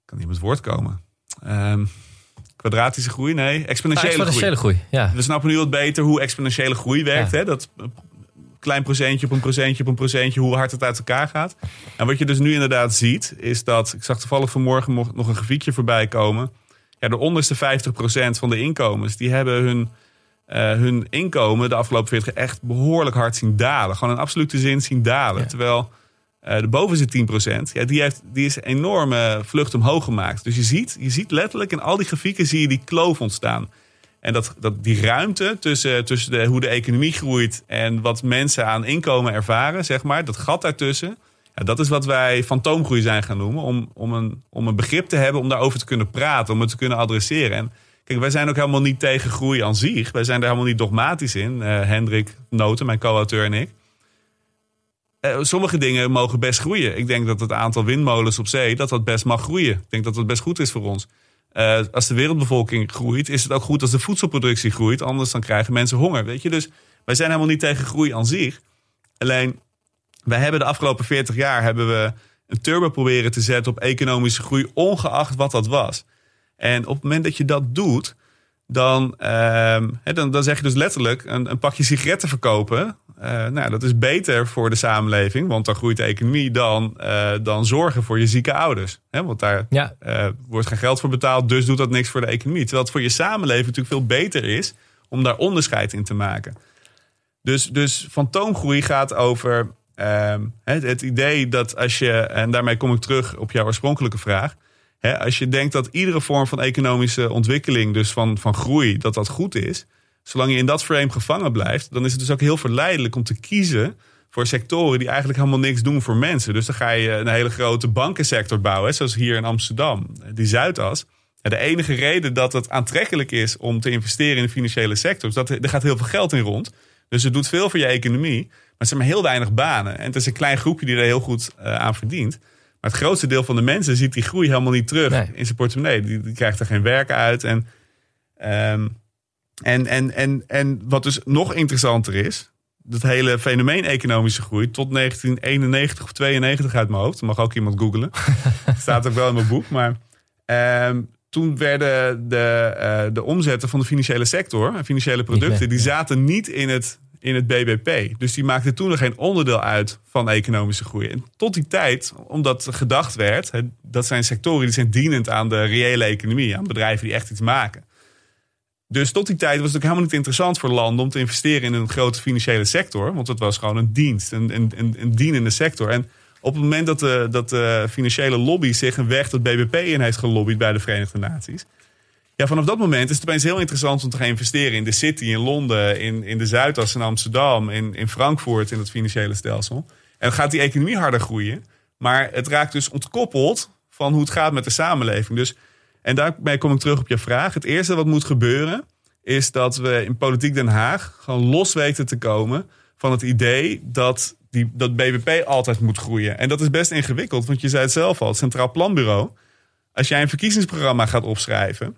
kan niet met het woord komen. Um, kwadratische groei, nee, exponentiële, exponentiële groei. groei. Ja. We snappen nu wat beter hoe exponentiële groei werkt. Ja. Hè? Dat klein procentje op een procentje op een procentje, hoe hard het uit elkaar gaat. En wat je dus nu inderdaad ziet, is dat, ik zag toevallig vanmorgen nog een grafiekje voorbij komen. Ja, de onderste 50% van de inkomens, die hebben hun, uh, hun inkomen de afgelopen 40 echt behoorlijk hard zien dalen. Gewoon in absolute zin zien dalen. Ja. Terwijl uh, de bovenste 10%, ja, die, heeft, die is een enorme vlucht omhoog gemaakt. Dus je ziet, je ziet letterlijk in al die grafieken zie je die kloof ontstaan. En dat, dat die ruimte tussen, tussen de, hoe de economie groeit en wat mensen aan inkomen ervaren, zeg maar, dat gat daartussen. Ja, dat is wat wij fantoomgroei zijn gaan noemen. Om, om, een, om een begrip te hebben om daarover te kunnen praten, om het te kunnen adresseren. En kijk, wij zijn ook helemaal niet tegen groei aan zich. Wij zijn er helemaal niet dogmatisch in. Uh, Hendrik Noten, mijn co-auteur en ik. Uh, sommige dingen mogen best groeien. Ik denk dat het aantal windmolens op zee, dat dat best mag groeien. Ik denk dat dat best goed is voor ons. Uh, als de wereldbevolking groeit, is het ook goed als de voedselproductie groeit. Anders dan krijgen mensen honger. Weet je? Dus wij zijn helemaal niet tegen groei aan zich. Alleen, wij hebben de afgelopen 40 jaar hebben we een turbo proberen te zetten op economische groei, ongeacht wat dat was. En op het moment dat je dat doet, dan, uh, dan, dan zeg je dus letterlijk een, een pakje sigaretten verkopen. Uh, nou, dat is beter voor de samenleving, want dan groeit de economie dan, uh, dan zorgen voor je zieke ouders. He, want daar ja. uh, wordt geen geld voor betaald, dus doet dat niks voor de economie. Terwijl het voor je samenleving natuurlijk veel beter is om daar onderscheid in te maken. Dus, dus fantoomgroei gaat over het, het idee dat als je, en daarmee kom ik terug op jouw oorspronkelijke vraag. Als je denkt dat iedere vorm van economische ontwikkeling, dus van, van groei, dat dat goed is zolang je in dat frame gevangen blijft, dan is het dus ook heel verleidelijk om te kiezen voor sectoren die eigenlijk helemaal niks doen voor mensen. Dus dan ga je een hele grote bankensector bouwen, zoals hier in Amsterdam, die Zuidas. de enige reden dat het aantrekkelijk is om te investeren in de financiële sector, is dat er gaat heel veel geld in rond. Dus het doet veel voor je economie, maar het zijn maar heel weinig banen. En het is een klein groepje die er heel goed uh, aan verdient. Maar het grootste deel van de mensen ziet die groei helemaal niet terug nee. in zijn portemonnee. Die, die, krijgt er geen werk uit. En um, en, en, en, en wat dus nog interessanter is, dat hele fenomeen economische groei tot 1991 of 92 uit mijn hoofd. mag ook iemand googlen. Staat ook wel in mijn boek. Maar uh, toen werden de, uh, de omzetten van de financiële sector, financiële producten, die zaten niet in het, in het BBP. Dus die maakten toen nog geen onderdeel uit van economische groei. En tot die tijd, omdat gedacht werd, dat zijn sectoren die zijn dienend aan de reële economie, aan bedrijven die echt iets maken. Dus tot die tijd was het ook helemaal niet interessant voor landen om te investeren in een grote financiële sector. Want het was gewoon een dienst, een, een, een dienende sector. En op het moment dat de, dat de financiële lobby zich een weg tot BBP in heeft gelobbyd bij de Verenigde Naties. Ja, vanaf dat moment is het opeens heel interessant om te gaan investeren in de City, in Londen, in, in de Zuidas, in Amsterdam, in, in Frankfurt, in het financiële stelsel. En dan gaat die economie harder groeien. Maar het raakt dus ontkoppeld van hoe het gaat met de samenleving. Dus en daarmee kom ik terug op je vraag. Het eerste wat moet gebeuren is dat we in politiek Den Haag gewoon los weten te komen van het idee dat, die, dat BBP altijd moet groeien. En dat is best ingewikkeld, want je zei het zelf al, het Centraal Planbureau. Als jij een verkiezingsprogramma gaat opschrijven,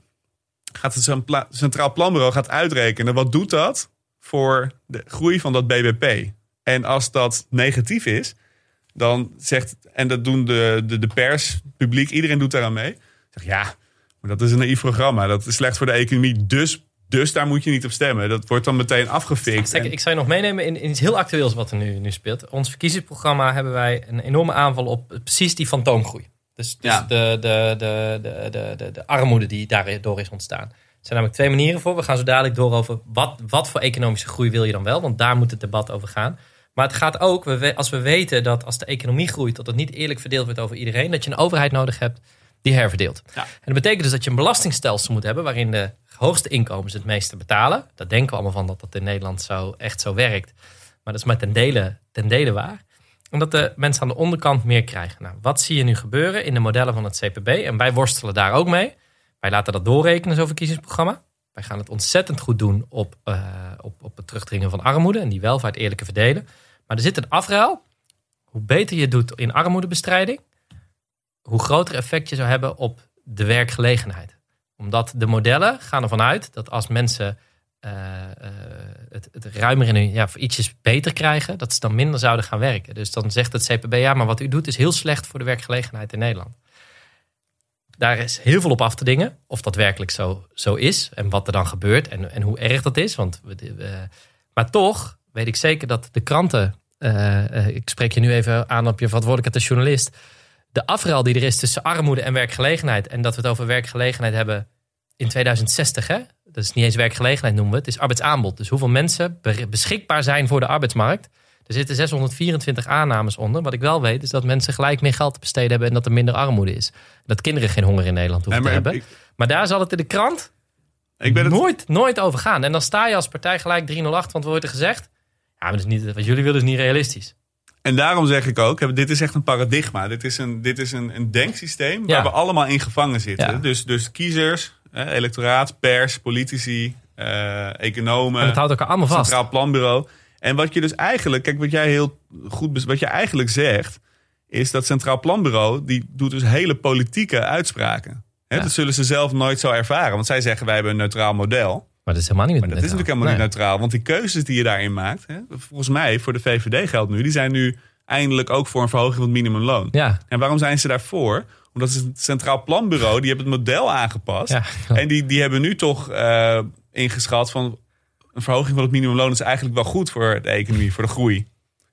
gaat het Centraal Planbureau gaat uitrekenen wat doet dat voor de groei van dat BBP. En als dat negatief is, dan zegt, en dat doen de, de, de pers, publiek, iedereen doet daaraan mee. Zeg ja, maar dat is een naïef programma. Dat is slecht voor de economie. Dus, dus daar moet je niet op stemmen. Dat wordt dan meteen afgefikt. Kijk, Ik zou je nog meenemen in, in, iets heel actueels wat er nu, nu speelt. Ons verkiezingsprogramma hebben wij een enorme aanval op precies die fantoomgroei. Dus, dus Ja. de, de, de, de, de, de, de armoede die daardoor is ontstaan. Er zijn namelijk twee manieren voor. We gaan zo dadelijk door over wat, wat voor economische groei wil je dan wel. Want daar moet het debat over gaan. Maar het gaat ook, als we weten dat als de economie groeit, dat het niet eerlijk verdeeld wordt over iedereen, dat je een overheid nodig hebt die herverdeelt. Ja. En dat betekent dus dat je een belastingstelsel moet hebben waarin de hoogste inkomens het meeste betalen. Dat denken we allemaal van dat dat in Nederland zo, echt zo werkt. Maar dat is maar ten dele, ten dele waar. Omdat de mensen aan de onderkant meer krijgen. Nou, wat zie je nu gebeuren in de modellen van het CPB? En wij worstelen daar ook mee. Wij laten dat doorrekenen, zo'n verkiezingsprogramma. Wij gaan het ontzettend goed doen op, uh, op, op het terugdringen van armoede en die welvaart eerlijke verdelen. Maar er zit een afruil. Hoe beter je doet in armoedebestrijding, hoe groter effect je zou hebben op de werkgelegenheid. Omdat de modellen gaan ervan uit dat als mensen het, het ruimer in ja, ietsjes beter krijgen, dat ze dan minder zouden gaan werken. Dus dan zegt het CPB, ja, maar wat u doet is heel slecht voor de werkgelegenheid in Nederland. Daar is heel veel op af te dingen, of dat werkelijk zo, zo is en wat er dan gebeurt en, en hoe erg dat is. Want we, maar toch weet ik zeker dat de kranten, uh, ik spreek je nu even aan op je verantwoordelijkheid als journalist, de afruil die er is tussen armoede en werkgelegenheid en dat we het over werkgelegenheid hebben in 2060, hè? Dat is niet eens werkgelegenheid noemen we het, is arbeidsaanbod. Dus hoeveel mensen beschikbaar zijn voor de arbeidsmarkt. Er zitten 624 aannames onder. Wat ik wel weet is dat mensen gelijk meer geld te besteden hebben en dat er minder armoede is. Dat kinderen geen honger in Nederland hoeven te hebben. maar daar zal het in de krant ik ben het... nooit, nooit over gaan. En dan sta je als partij gelijk 308, want we wordt er gezegd. Ja, maar dat is niet, wat jullie willen is niet realistisch. En daarom zeg ik ook, dit is echt een paradigma. Dit is een, dit is een, een denksysteem waar we allemaal in gevangen zitten. Dus, dus kiezers, electoraat, pers, politici, uh, economen. En het houdt elkaar allemaal vast. Centraal Planbureau. En wat je dus eigenlijk, kijk, wat jij heel goed, wat je eigenlijk zegt, is dat Centraal Planbureau, die doet dus hele politieke uitspraken. Dat zullen ze zelf nooit zo ervaren. Want zij zeggen, wij hebben een neutraal model. Maar dat is helemaal niet maar dat is natuurlijk helemaal niet neutraal. Want die keuzes die je daarin maakt, hè, volgens mij voor de VVD geldt nu, die zijn nu eindelijk ook voor een verhoging van het minimumloon. Ja. En waarom zijn ze daarvoor? Omdat het Centraal Planbureau, die hebben het model aangepast. Ja. En die, die hebben nu toch uh, ingeschat van een verhoging van het minimumloon is eigenlijk wel goed voor de economie, voor de groei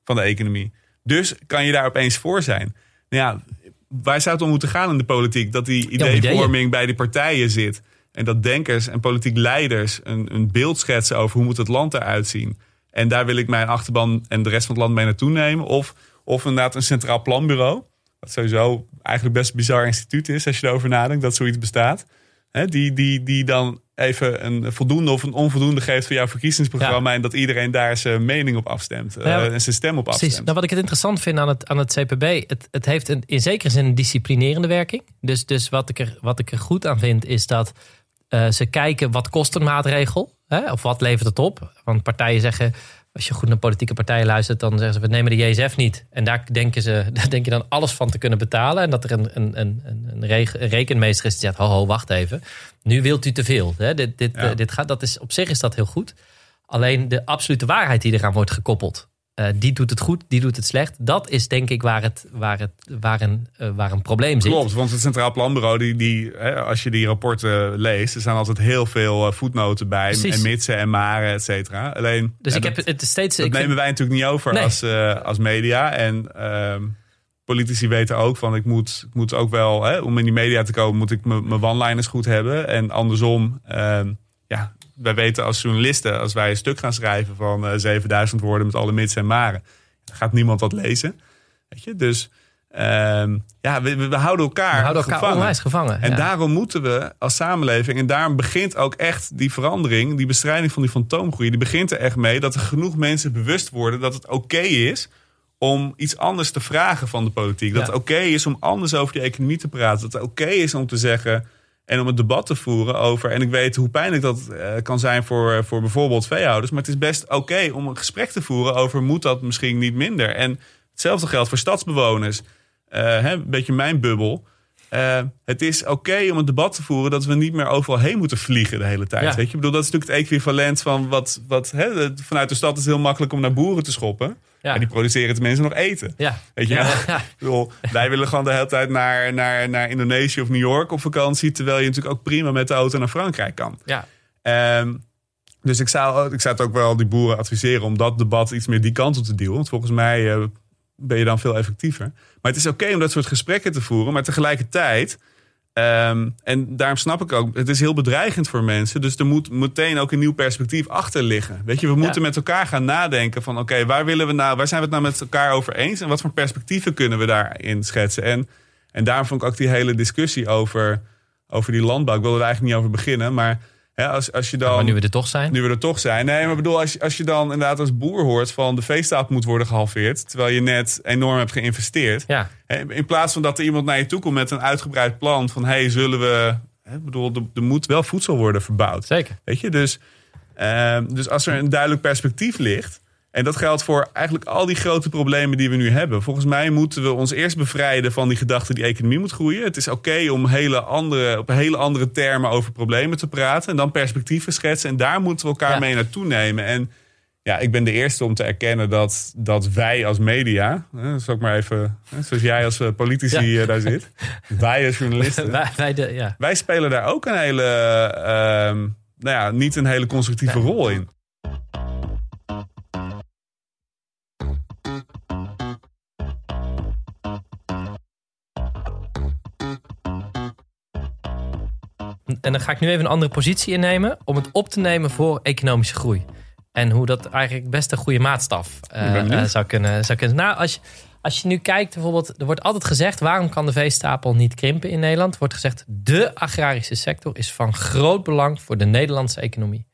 van de economie. Dus kan je daar opeens voor zijn. Nou ja, waar zou het om moeten gaan in de politiek? Dat die ideevorming bij de partijen zit. En dat denkers en politiek leiders een, een beeld schetsen over hoe moet het land eruit zien. En daar wil ik mijn achterban en de rest van het land mee naartoe nemen. Of, of inderdaad een centraal planbureau. Wat sowieso eigenlijk best een bizar instituut is als je erover nadenkt dat zoiets bestaat. die, die, die dan even een voldoende of een onvoldoende geeft voor jouw verkiezingsprogramma. En dat iedereen daar zijn mening op afstemt. Ja, en zijn stem op afstemt. Nou, wat ik het interessant vind aan het, aan het CPB, het, het heeft een, in zekere zin een disciplinerende werking. Dus, dus wat, ik er, wat ik er goed aan vind, is dat uh, ze kijken wat kost een maatregel. Hè? Of wat levert het op? Want partijen zeggen, als je goed naar politieke partijen luistert, dan zeggen ze: we nemen de JSF niet. En daar denken ze, daar denk je dan alles van te kunnen betalen. En dat er een, een, een, een, rekenmeester is die zegt: ho, ho, wacht even. Nu wilt u te veel. Hè? Dit, dit, dit gaat, dat is, op zich is dat heel goed. Alleen de absolute waarheid die eraan wordt gekoppeld. Uh, die doet het goed, die doet het slecht. Dat is denk ik waar, het, waar, het, waar, een, uh, waar een probleem zit. Klopt, want het Centraal Planbureau, die, die, hè, als je die rapporten leest, er staan altijd heel veel uh, voetnoten bij. Precies. En mitsen en maren, et cetera. Alleen, dus ik heb het steeds. Dat nemen wij natuurlijk niet over als, als media. En ehm, politici weten ook van ik moet, ik moet ook wel, hè, om in die media te komen, moet ik mijn one-liners goed hebben. En andersom, ehm, ja, wij weten als journalisten, als wij een stuk gaan schrijven van uh, eh, 7000 woorden met alle mits en maren, gaat niemand dat lezen. Weet je? Dus uh, ja, we, we, houden elkaar, we houden elkaar gevangen. gevangen. En daarom moeten we als samenleving, en daarom begint ook echt die verandering, die bestrijding van die fantoomgroei, die begint er echt mee dat er genoeg mensen bewust worden dat het oké is om iets anders te vragen van de politiek. Dat het oké is om anders over die economie te praten. Dat het oké is om te zeggen en om het debat te voeren over. En ik weet hoe pijnlijk dat uh, kan zijn voor, voor bijvoorbeeld veehouders. Maar het is best oké om een gesprek te voeren over moet dat misschien niet minder. En hetzelfde geldt voor stadsbewoners. Uh, hè, een beetje mijn bubbel. Uh, het is oké om een debat te voeren dat we niet meer overal heen moeten vliegen de hele tijd. Weet je, ik bedoel, dat is natuurlijk het equivalent van wat, wat hè, vanuit de stad is het heel makkelijk om naar boeren te schoppen. Ja. En die produceren tenminste nog eten. Ja. Weet je, ja. bedoel, wij willen gewoon de hele tijd naar, naar, naar Indonesië of New York op vakantie. Terwijl je natuurlijk ook prima met de auto naar Frankrijk kan. Ja. Um, dus ik zou, ik zou het ook wel die boeren adviseren om dat debat iets meer die kant op te duwen. Want volgens mij uh, ben je dan veel effectiever. Maar het is oké om dat soort gesprekken te voeren. Maar tegelijkertijd Ehm, en daarom snap ik ook, het is heel bedreigend voor mensen. Dus er moet meteen ook een nieuw perspectief achter liggen. Weet je, we moeten met elkaar gaan nadenken van oké, waar willen we nou, waar zijn we het nou met elkaar over eens? En wat voor perspectieven kunnen we daarin schetsen? En, en daarom vond ik ook die hele discussie over, over die landbouw. Ik wilde er eigenlijk niet over beginnen, maar ja, als, als je dan, maar nu we er toch zijn. Nu we er toch zijn. Nee, maar bedoel, als je, als je dan inderdaad als boer hoort van de veestapel moet worden gehalveerd. Terwijl je net enorm hebt geïnvesteerd. Ja. In plaats van dat er iemand naar je toe komt met een uitgebreid plan van hey, zullen we. Hè, bedoel, er, moet wel voedsel worden verbouwd. Zeker. Weet je, dus, uh, dus als er een duidelijk perspectief ligt. En dat geldt voor eigenlijk al die grote problemen die we nu hebben. Volgens mij moeten we ons eerst bevrijden van die gedachte die economie moet groeien. Het is oké om hele andere, op hele andere termen over problemen te praten. En dan perspectieven schetsen. En daar moeten we elkaar mee naartoe nemen. En ja, ik ben de eerste om te erkennen dat, dat wij als media, hè, zal ik maar even, hè, zoals jij als eh, politici eh, daar zit, wij als journalisten, wij, wij, de, ja. wij spelen daar ook een hele, uh, nou ja, niet een hele constructieve rol in. En dan ga ik nu even een andere positie innemen om het op te nemen voor economische groei. En hoe dat eigenlijk best een goede maatstaf uh, zou, kunnen, zou kunnen. Nou, als je, als je nu kijkt, bijvoorbeeld, er wordt altijd gezegd: waarom kan de veestapel niet krimpen in Nederland? Er wordt gezegd: de agrarische sector is van groot belang voor de Nederlandse economie.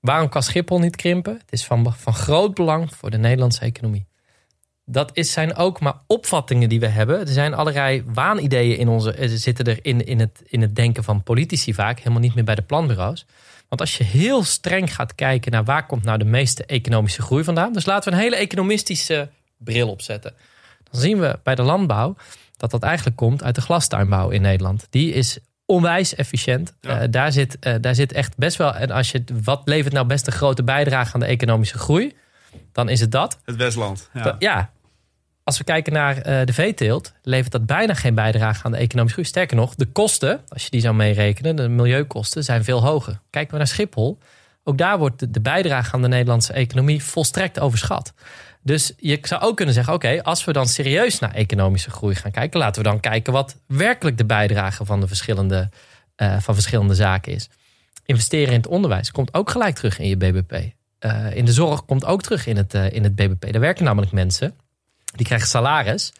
Waarom kan Schiphol niet krimpen? Het is van, van groot belang voor de Nederlandse economie dat is, zijn ook maar opvattingen die we hebben. Er zijn allerlei waanideeën in onze. Er zitten er in, in, het, in het denken van politici vaak helemaal niet meer bij de planbureaus. Want als je heel streng gaat kijken naar waar komt nou de meeste economische groei vandaan. Dus laten we een hele economistische bril opzetten. Dan zien we bij de landbouw dat dat eigenlijk komt uit de glastuinbouw in Nederland. Die is onwijs efficiënt. Uh, daar, zit, uh, daar zit echt best wel. En als je, wat levert nou best een grote bijdrage aan de economische groei? Dan is het dat. Het Westland. Ja. ja. Als we kijken naar uh, de veeteelt, levert dat bijna geen bijdrage aan de economische groei. Sterker nog, de kosten, als je die zou meerekenen, de milieukosten, zijn veel hoger. Kijken we naar Schiphol, ook daar wordt de, bijdrage aan de Nederlandse economie volstrekt overschat. Dus je zou ook kunnen zeggen: oké, als we dan serieus naar economische groei gaan kijken, laten we dan kijken wat werkelijk de bijdrage van de verschillende, uh, van verschillende zaken is. Investeren in het onderwijs komt ook gelijk terug in je BBP. Uh, in de zorg komt ook terug in het, uh, in het BBP. Daar werken namelijk mensen, die krijgen salaris.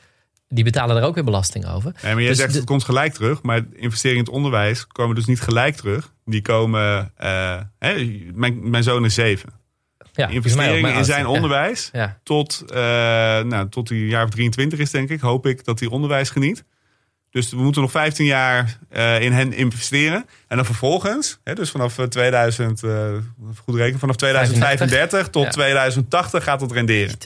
Die betalen er ook weer belasting over. Nee, maar jij dus zegt het komt gelijk terug. Maar investeringen in het onderwijs komen dus niet gelijk terug. Die komen... Uh, hè, mijn, mijn zoon is zeven. Ja, investeringen in zijn onderwijs ja. tot, nou, tot hij jaar of 23 is, denk ik. Hoop ik dat hij onderwijs geniet. Dus we moeten nog 15 jaar uh, in hen investeren. En dan vervolgens, hè, dus vanaf 2000, uh, eh, goed rekenen, vanaf 2035 tot ja. 2080 gaat het renderen.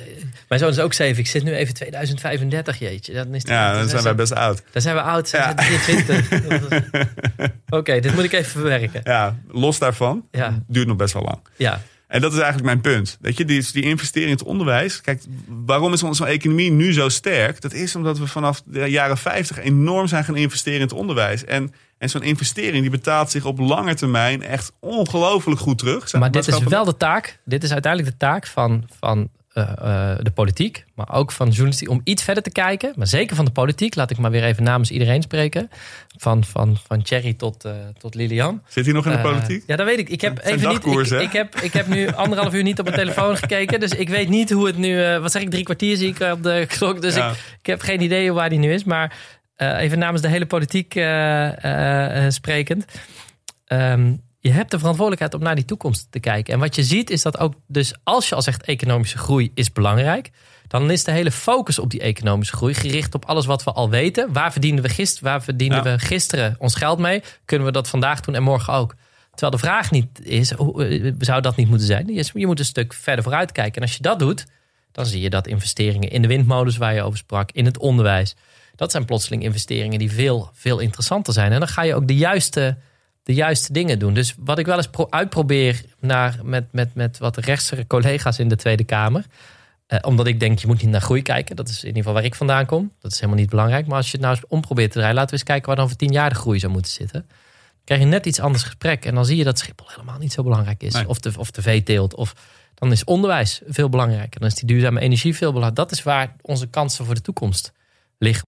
Mijn zoon is ook 7. Ik zit nu even 2035, jeetje. Dan is ja, dan, dan zijn wij best oud. Dan zijn we oud, zijn ja. 23. Oké, okay, dit moet ik even verwerken. Ja, los daarvan, ja. duurt nog best wel lang. Ja. En dat is eigenlijk mijn punt. Weet je, die, die investering in het onderwijs. Kijk, waarom is onze economie nu zo sterk? Dat is omdat we vanaf de jaren 50 enorm zijn gaan investeren in het onderwijs. En, en zo'n investering die betaalt zich op lange termijn echt ongelooflijk goed terug. Maar dit is wel de taak. Dit is uiteindelijk de taak van, van uh, uh, de politiek, maar ook van journalistiek, om iets verder te kijken. Maar zeker van de politiek, laat ik maar weer even namens iedereen spreken. Van, van, van Thierry tot, uh, tot Lilian. Zit hij nog in de politiek? Ja, dat weet ik. Ik heb even niet. Ik, ik, heb, ik heb nu anderhalf uur niet op mijn telefoon gekeken. Dus ik weet niet hoe het nu. wat zeg ik, drie kwartier zie ik op de klok. Dus ja. ik, ik heb geen idee waar hij nu is. Maar even namens de hele politiek sprekend. Um, je hebt de verantwoordelijkheid om naar die toekomst te kijken. En wat je ziet is dat ook, dus als je al zegt economische groei is belangrijk, dan is de hele focus op die economische groei gericht op alles wat we al weten. Waar verdienen we gisteren, waar verdienen we gisteren ons geld mee? Kunnen we dat vandaag doen en morgen ook? Terwijl de vraag niet is, hoe, zou dat niet moeten zijn? Je moet een stuk verder vooruit kijken. En als je dat doet, dan zie je dat investeringen in de windmolens waar je over sprak, in het onderwijs, dat zijn plotseling investeringen die veel, veel interessanter zijn. En dan ga je ook de juiste de juiste dingen doen. Dus wat ik wel eens uitprobeer naar, met, met, met wat rechtsere collega's in de Tweede Kamer. Eh, omdat ik denk, je moet niet naar groei kijken. Dat is in ieder geval waar ik vandaan kom. Dat is helemaal niet belangrijk. Maar als je het nou eens omprobeert te draaien, laten we eens kijken waar dan voor tien jaar de groei zou moeten zitten. Dan krijg je net iets anders gesprek. En dan zie je dat Schiphol helemaal niet zo belangrijk is. Of, de, of de veeteelt. Of dan is onderwijs veel belangrijker. Dan is die duurzame energie veel belangrijker. Dat is waar onze kansen voor de toekomst liggen.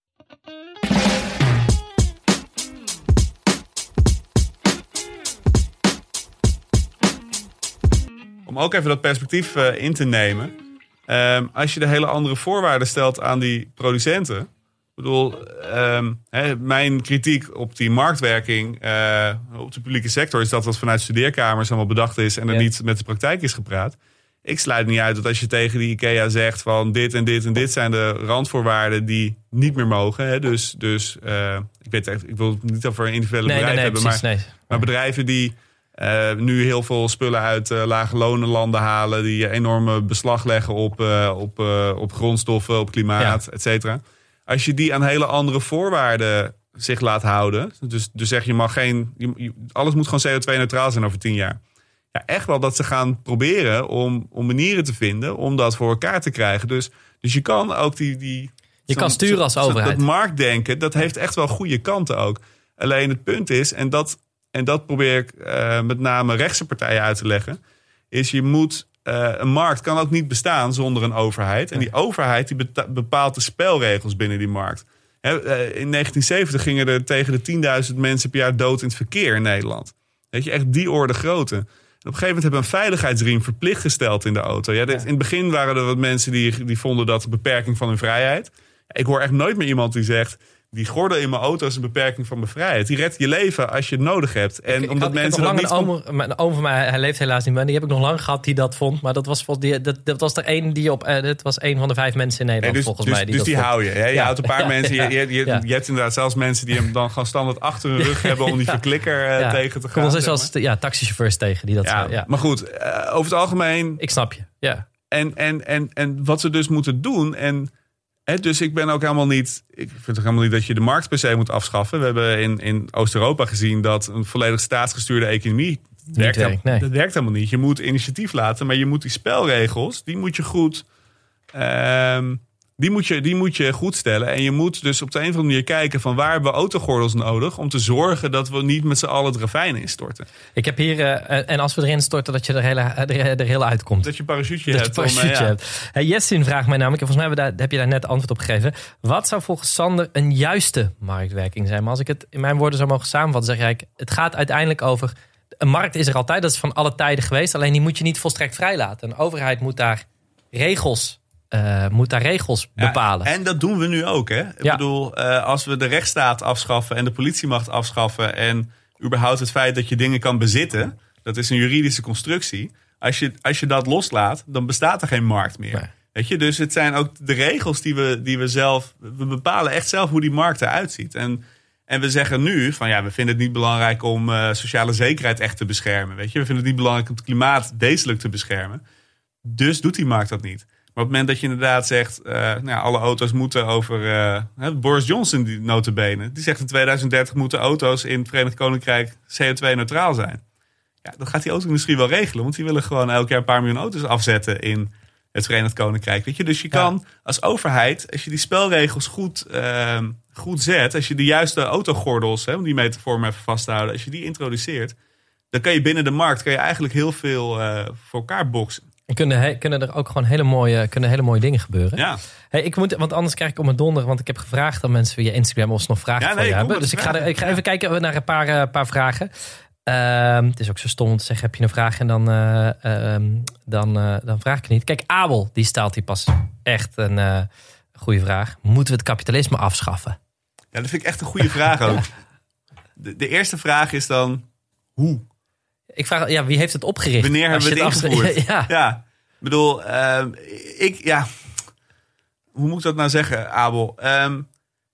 Om ook even dat perspectief uh, in te nemen. Um, als je de hele andere voorwaarden stelt aan die producenten. Ik bedoel, um, hè, mijn kritiek op die marktwerking uh, op de publieke sector is dat wat vanuit studeerkamers allemaal bedacht is en er niet met de praktijk is gepraat. Ik sluit niet uit dat als je tegen die IKEA zegt van dit en dit en dit zijn de randvoorwaarden die niet meer mogen. Hè, dus dus uh, ik, weet ik wil het niet over individuele nee, bedrijven nee, hebben, precies, maar, nee. maar bedrijven die uh, nu heel veel spullen uit uh, lage lonenlanden halen, die enorme beslag leggen op, uh, op, op grondstoffen, op klimaat, ja. et cetera. Als je die aan hele andere voorwaarden zich laat houden, dus, dus zeg je mag geen, je, alles moet gewoon CO2-neutraal zijn over tien jaar ja, echt wel dat ze gaan proberen om, om manieren te vinden om dat voor elkaar te krijgen. Dus, dus je kan ook die. die je kan sturen als overheid. Dat marktdenken, dat heeft echt wel goede kanten ook. Alleen het punt is, en dat, en dat probeer ik uh, met name rechtse partijen uit te leggen, is je moet. Uh, een markt kan ook niet bestaan zonder een overheid. En die overheid die bepaalt de spelregels binnen die markt. He, uh, in 1970 gingen er tegen de 10.000 mensen per jaar dood in het verkeer in Nederland. Weet je, echt die orde grootte. En op een gegeven moment hebben we een veiligheidsriem verplicht gesteld in de auto. Ja, dit, In het begin waren er wat mensen die, die vonden dat een beperking van hun vrijheid. Ik hoor echt nooit meer iemand die zegt die gordel in mijn auto is een beperking van mijn vrijheid. Die redt je leven als je het nodig hebt. En ik, omdat ik mensen dat niet... oom, mijn oom van mij, hij leeft helaas niet meer. Die heb ik nog lang gehad die dat vond. Maar dat was, die, dat, dat was er één die op... Uh, dat was één van de vijf mensen in Nederland dus, volgens dus, mij. Die dus dat die hou je. Hè? Je Ja. houdt een paar Ja, mensen. Je, ja, je, je, hebt inderdaad zelfs mensen die hem dan gewoon standaard achter hun rug hebben... om die verklikker uh, Ja. tegen te Kom gaan. zeg als maar. ja, taxichauffeurs tegen die dat ja, ja. Maar goed, uh, over het algemeen... Ik snap je. Ja. En, en, en, en wat ze dus moeten doen. En, dus ik ben ook helemaal niet. Ik vind ook helemaal niet dat je de markt per se moet afschaffen. We hebben in, in Oost-Europa gezien dat een volledig staatsgestuurde economie. Werkt, nee. Dat werkt helemaal niet. Je moet initiatief laten, maar je moet die spelregels, die moet je goed. ehm, die moet, je, die moet je goed stellen. En je moet dus op de een of andere manier kijken van waar hebben we autogordels nodig. Om te zorgen dat we niet met z'n allen het ravijn instorten. Ik heb hier... eh, en als we erin storten, dat je er, hele, er, er heel uitkomt. Dat je een parachute je hebt. om, eh, parachute ja. hebt. Hey, Jessin vraagt mij namelijk, en volgens mij hebben daar, heb je daar net antwoord op gegeven. Wat zou volgens Sander een juiste marktwerking zijn? Maar als ik het in mijn woorden zou mogen samenvatten, zeg ik, het gaat uiteindelijk over. Een markt is er altijd, dat is van alle tijden geweest. Alleen die moet je niet volstrekt vrijlaten. Een overheid moet daar regels, eh, moet daar regels Ja, bepalen. en dat doen we nu ook. Hè? Ik Ja. bedoel, eh, als we de rechtsstaat afschaffen en de politiemacht afschaffen. en überhaupt het feit dat je dingen kan bezitten. dat is een juridische constructie. Als je, als je dat loslaat, dan bestaat er geen markt meer. Nee. Weet je, dus het zijn ook de regels die we, die we zelf. We bepalen echt zelf hoe die markt eruit ziet. En, en we zeggen nu van ja, we vinden het niet belangrijk om eh, sociale zekerheid echt te beschermen. Weet je, we vinden het niet belangrijk om het klimaat wezenlijk te beschermen. Dus doet die markt dat niet. Maar op het moment dat je inderdaad zegt, eh, nou ja, alle auto's moeten over. eh, Boris Johnson, die notabene, die zegt in 2030 moeten auto's in het Verenigd Koninkrijk CO2-neutraal zijn. Ja, dat gaat die auto-industrie wel regelen, want die willen gewoon elk jaar een paar miljoen auto's afzetten in het Verenigd Koninkrijk. Weet je? Dus je Ja. kan als overheid, als je die spelregels goed, ehm, goed zet, als je de juiste autogordels, hè, om die metafoor maar even vast te houden, als je die introduceert, dan kan je binnen de markt kan je eigenlijk heel veel eh, voor elkaar boksen. En kunnen, he- kunnen er ook gewoon hele mooie, kunnen hele mooie dingen gebeuren. Ja. Hey, ik moet, want anders krijg ik om mijn donder. Want ik heb gevraagd aan mensen via Instagram of ze nog vragen Ja, van nee, je kom hebben. Dus ik ga, er, ik ga even kijken naar een paar, eh, paar vragen. Ehm, het is ook zo stom om te zeggen, heb je een vraag en dan, eh, ehm, dan, eh, dan vraag ik het niet. Kijk, Abel, die stelt hier pas echt een goede vraag. Moeten we het kapitalisme afschaffen? Ja, dat vind ik echt een goede vraag ook. De, de eerste vraag is dan, hoe? Ik vraag, ja, wie heeft het opgericht? Wanneer hebben we het ingevoerd? Ja, Ja, ik bedoel, ehm, ik, ja, hoe moet ik dat nou zeggen, Abel? Ehm,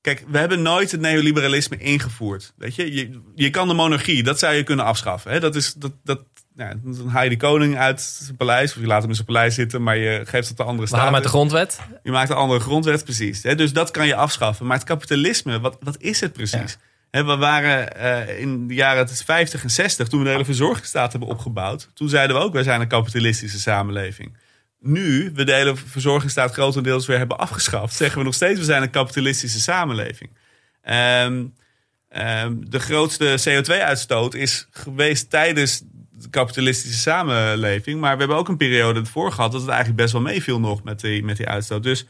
kijk, we hebben nooit het neoliberalisme ingevoerd. Weet je, je, je kan de monarchie, dat zou je kunnen afschaffen. Hè? Dat is, dat, dat, ja, dan haal je die koning uit zijn paleis, of je laat hem in zijn paleis zitten, maar je geeft het de andere we halen staten. met de grondwet. Je maakt een andere grondwet, precies. Hè? Dus dat kan je afschaffen. Maar het kapitalisme, wat, wat is het precies? We waren eh, in de jaren 50 en 60, toen we de hele verzorgingsstaat hebben opgebouwd. Toen zeiden we ook, wij zijn een kapitalistische samenleving. Nu we de hele verzorgingsstaat grotendeels weer hebben afgeschaft, zeggen we nog steeds, we zijn een kapitalistische samenleving. Ehm, ehm, de grootste CO2-uitstoot is geweest tijdens de kapitalistische samenleving. Maar we hebben ook een periode ervoor gehad dat het eigenlijk best wel meeviel nog met die, met die uitstoot. Dus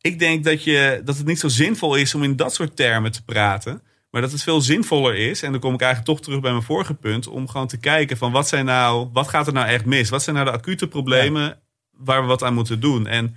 ik denk dat, je, dat het niet zo zinvol is om in dat soort termen te praten. Maar dat het veel zinvoller is, en dan kom ik eigenlijk toch terug bij mijn vorige punt, om gewoon te kijken van wat zijn nou, wat gaat er nou echt mis? Wat zijn nou de acute problemen waar we wat aan moeten doen? En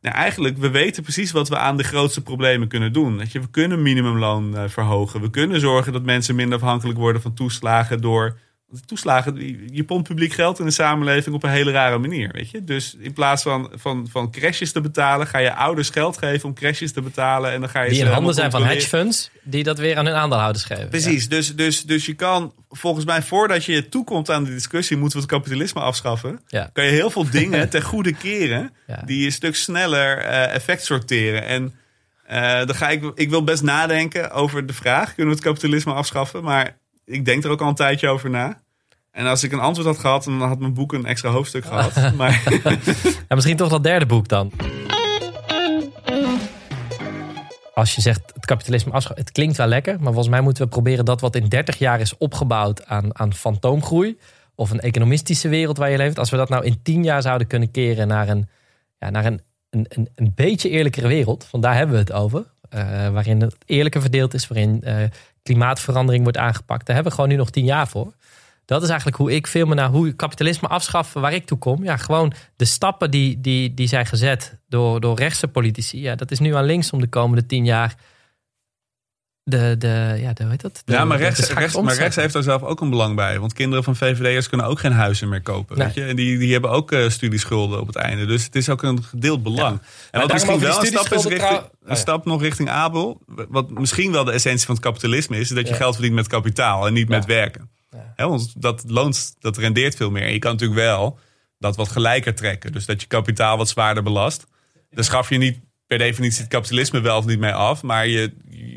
nou, eigenlijk, we weten precies wat we aan de grootste problemen kunnen doen. Dat je, we kunnen minimumloon uh, verhogen. We kunnen zorgen dat mensen minder afhankelijk worden van toeslagen door toeslagen, je pompt publiek geld in de samenleving op een hele rare manier. Weet je? Dus in plaats van, van, van crashes te betalen, ga je ouders geld geven om crashes te betalen. En dan ga je die in handen zijn van hedge funds, die dat weer aan hun aandeelhouders geven. Precies, dus, dus, dus je kan volgens mij, voordat je toekomt aan de discussie, moeten we het kapitalisme afschaffen. Ja. Kan je heel veel dingen ten goede keren, die een stuk sneller uh, effect sorteren. En uh, dan ga ik, ik wil best nadenken over de vraag: kunnen we het kapitalisme afschaffen? Maar ik denk er ook al een tijdje over na. En als ik een antwoord had gehad, dan had mijn boek een extra hoofdstuk gehad. maar... ja, misschien toch dat derde boek dan. Als je zegt het kapitalisme afschaffen, het klinkt wel lekker, maar volgens mij moeten we proberen dat wat in 30 jaar is opgebouwd aan, aan fantoomgroei, of een economistische wereld waar je leeft, als we dat nou in 10 jaar zouden kunnen keren naar een, ja, naar een, een, een, een beetje eerlijkere wereld, van daar hebben we het over, uh, waarin het eerlijker verdeeld is, waarin uh, klimaatverandering wordt aangepakt. Daar hebben we gewoon nu nog tien jaar voor. Dat is eigenlijk hoe ik me naar hoe kapitalisme afschaffen waar ik toe kom. Ja, gewoon de stappen die, die, die zijn gezet door, door rechtse politici. Ja, dat is nu aan links om de komende tien jaar de, de, ja, de, weet dat? ja, maar rechts, rechts, maar rechts heeft daar zelf ook een belang bij. Want kinderen van VVD'ers kunnen ook geen huizen meer kopen. Weet je? En die, die hebben ook uh, studieschulden op het einde. Dus het is ook een gedeeld belang. En wat misschien wel een stap is richting, een stap nog richting Abel. Wat misschien wel de essentie van het kapitalisme is, is dat je geld verdient met kapitaal en niet met werken. want dat loont, dat rendeert veel meer. En je kan natuurlijk wel dat wat gelijker trekken. Dus dat je kapitaal wat zwaarder belast. Dan schaf je niet per definitie het kapitalisme wel of niet mee af. Maar je,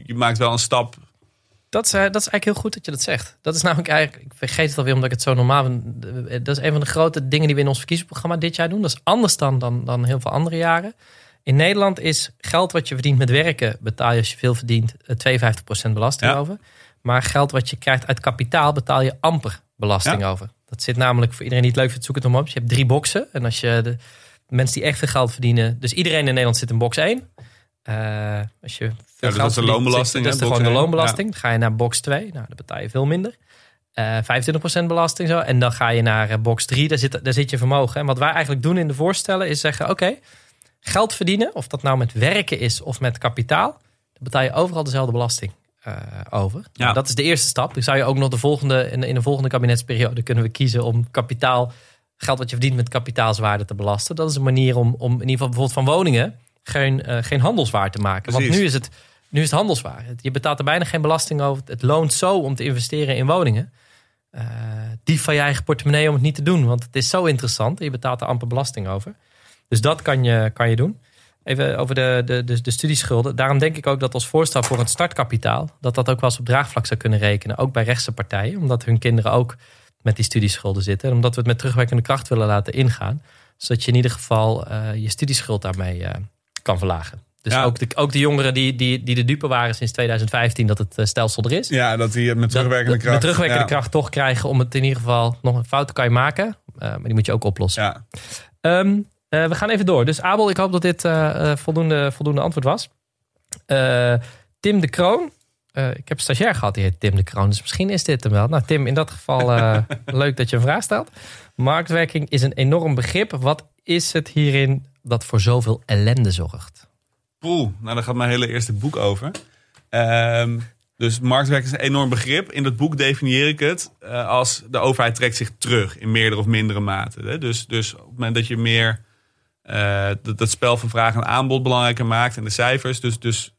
je maakt wel een stap. Dat is, eh, dat is eigenlijk heel goed dat je dat zegt. Dat is namelijk eigenlijk, ik vergeet het alweer omdat ik het zo normaal vind. Dat is een van de grote dingen die we in ons verkiezingsprogramma dit jaar doen. Dat is anders dan, dan, dan heel veel andere jaren. In Nederland is geld wat je verdient met werken, betaal je als je veel verdient 52% eh, belasting over. Maar geld wat je krijgt uit kapitaal, betaal je amper belasting over. Dat zit namelijk voor iedereen die het leuk vindt, zoek het om op. Je hebt drie boxen. En als je de, mensen die echt veel geld verdienen. Dus iedereen in Nederland zit in box 1. Uh, eh, als je veel ja, dat is de loonbelasting. Dat is gewoon de loonbelasting. Dan ga je naar box 2. Nou, dan betaal je veel minder. Uh, eh, 25% belasting zo. En dan ga je naar uh, box 3. Daar zit, daar zit je vermogen. En wat wij eigenlijk doen in de voorstellen is zeggen... oké, geld verdienen, of dat nou met werken is of met kapitaal... dan betaal je overal dezelfde belasting over. Ja. Nou, dat is de eerste stap. Dan zou je ook nog de volgende... in, in de volgende kabinetsperiode kunnen we kiezen om kapitaal geld wat je verdient met kapitaalswaarde te belasten. Dat is een manier om, om in ieder geval bijvoorbeeld van woningen geen, uh, geen handelswaar te maken. Want nu is, het, nu is het handelswaar. Je betaalt er bijna geen belasting over. Het loont zo om te investeren in woningen. Uh, die van je eigen portemonnee om het niet te doen. Want het is zo interessant. Je betaalt er amper belasting over. Dus dat kan je, kan je doen. Even over de, de, de, de studieschulden. Daarom denk ik ook dat als voorstel voor het startkapitaal... dat dat ook wel eens op draagvlak zou kunnen rekenen. Ook bij rechtse partijen. Omdat hun kinderen ook met die studieschulden zitten. En omdat we het met terugwerkende kracht willen laten ingaan. Zodat je in ieder geval uh, je studieschuld daarmee uh, kan verlagen. Dus ook, de, ook de jongeren die, die, die de dupe waren sinds 2015 dat het eh, stelsel er is. Ja, dat die het met terugwerkende kracht. Met terugwerkende kracht toch krijgen om het in ieder geval nog een fout kan je maken. maar die moet je ook oplossen. Ja. Um, we gaan even door. Dus Abel, ik hoop dat dit voldoende, voldoende antwoord was. Tim de Kroon, uh, ik heb een stagiair gehad, die heet Tim de Kroon. Dus misschien is dit hem wel. Nou, Tim, in dat geval uh, leuk dat je een vraag stelt. Marktwerking is een enorm begrip. Wat is het hierin dat voor zoveel ellende zorgt? Poeh, nou daar gaat mijn hele eerste boek over. Ehm, dus marktwerking is een enorm begrip. In dat boek definieer ik het uh, als de overheid trekt zich terug in meerdere of mindere mate. Hè? Dus, dus op het moment dat je meer dat, dat, spel van vraag en aanbod belangrijker maakt en de cijfers. Dus, dus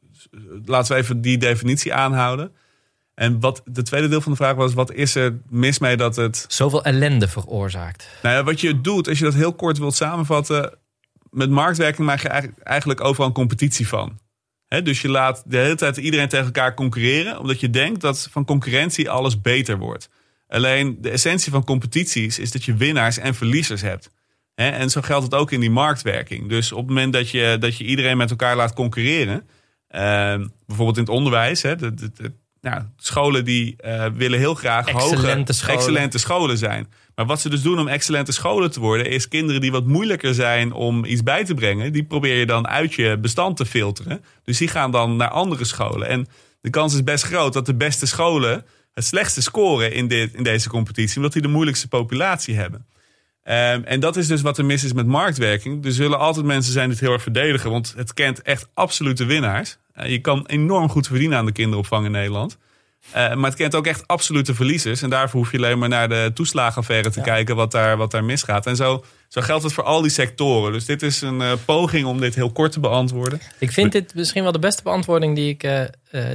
laten we even die definitie aanhouden. En wat de tweede deel van de vraag was: wat is er mis mee dat het. Zoveel ellende veroorzaakt? Nou ja, wat je doet, als je dat heel kort wilt samenvatten. Met marktwerking maak je eigenlijk overal een competitie van. dus je laat de hele tijd iedereen tegen elkaar concurreren, omdat je denkt dat van concurrentie alles beter wordt. Alleen de essentie van competities is dat je winnaars en verliezers hebt. en zo geldt het ook in die marktwerking. Dus op het moment dat je, dat je iedereen met elkaar laat concurreren, bijvoorbeeld in het onderwijs. Hè, de, de, nou, scholen die uh, willen heel graag excellente hoge, scholen. excellente scholen zijn. Maar wat ze dus doen om excellente scholen te worden, is kinderen die wat moeilijker zijn om iets bij te brengen, die probeer je dan uit je bestand te filteren. Dus die gaan dan naar andere scholen. En De kans is best groot dat de beste scholen het slechtste scoren in, dit, in deze competitie. Omdat die de moeilijkste populatie hebben. Um, en dat is dus wat er mis is met marktwerking. Er zullen altijd mensen zijn die het heel erg verdedigen. Want het kent echt absolute winnaars. Uh, je kan enorm goed verdienen aan de kinderopvang in Nederland. Uh, maar het kent ook echt absolute verliezers. En daarvoor hoef je alleen maar naar de toeslagenaffaire te kijken wat daar, wat daar misgaat. En zo, zo geldt het voor al die sectoren. Dus dit is een uh, poging om dit heel kort te beantwoorden. Ik vind dit misschien wel de beste beantwoording die ik,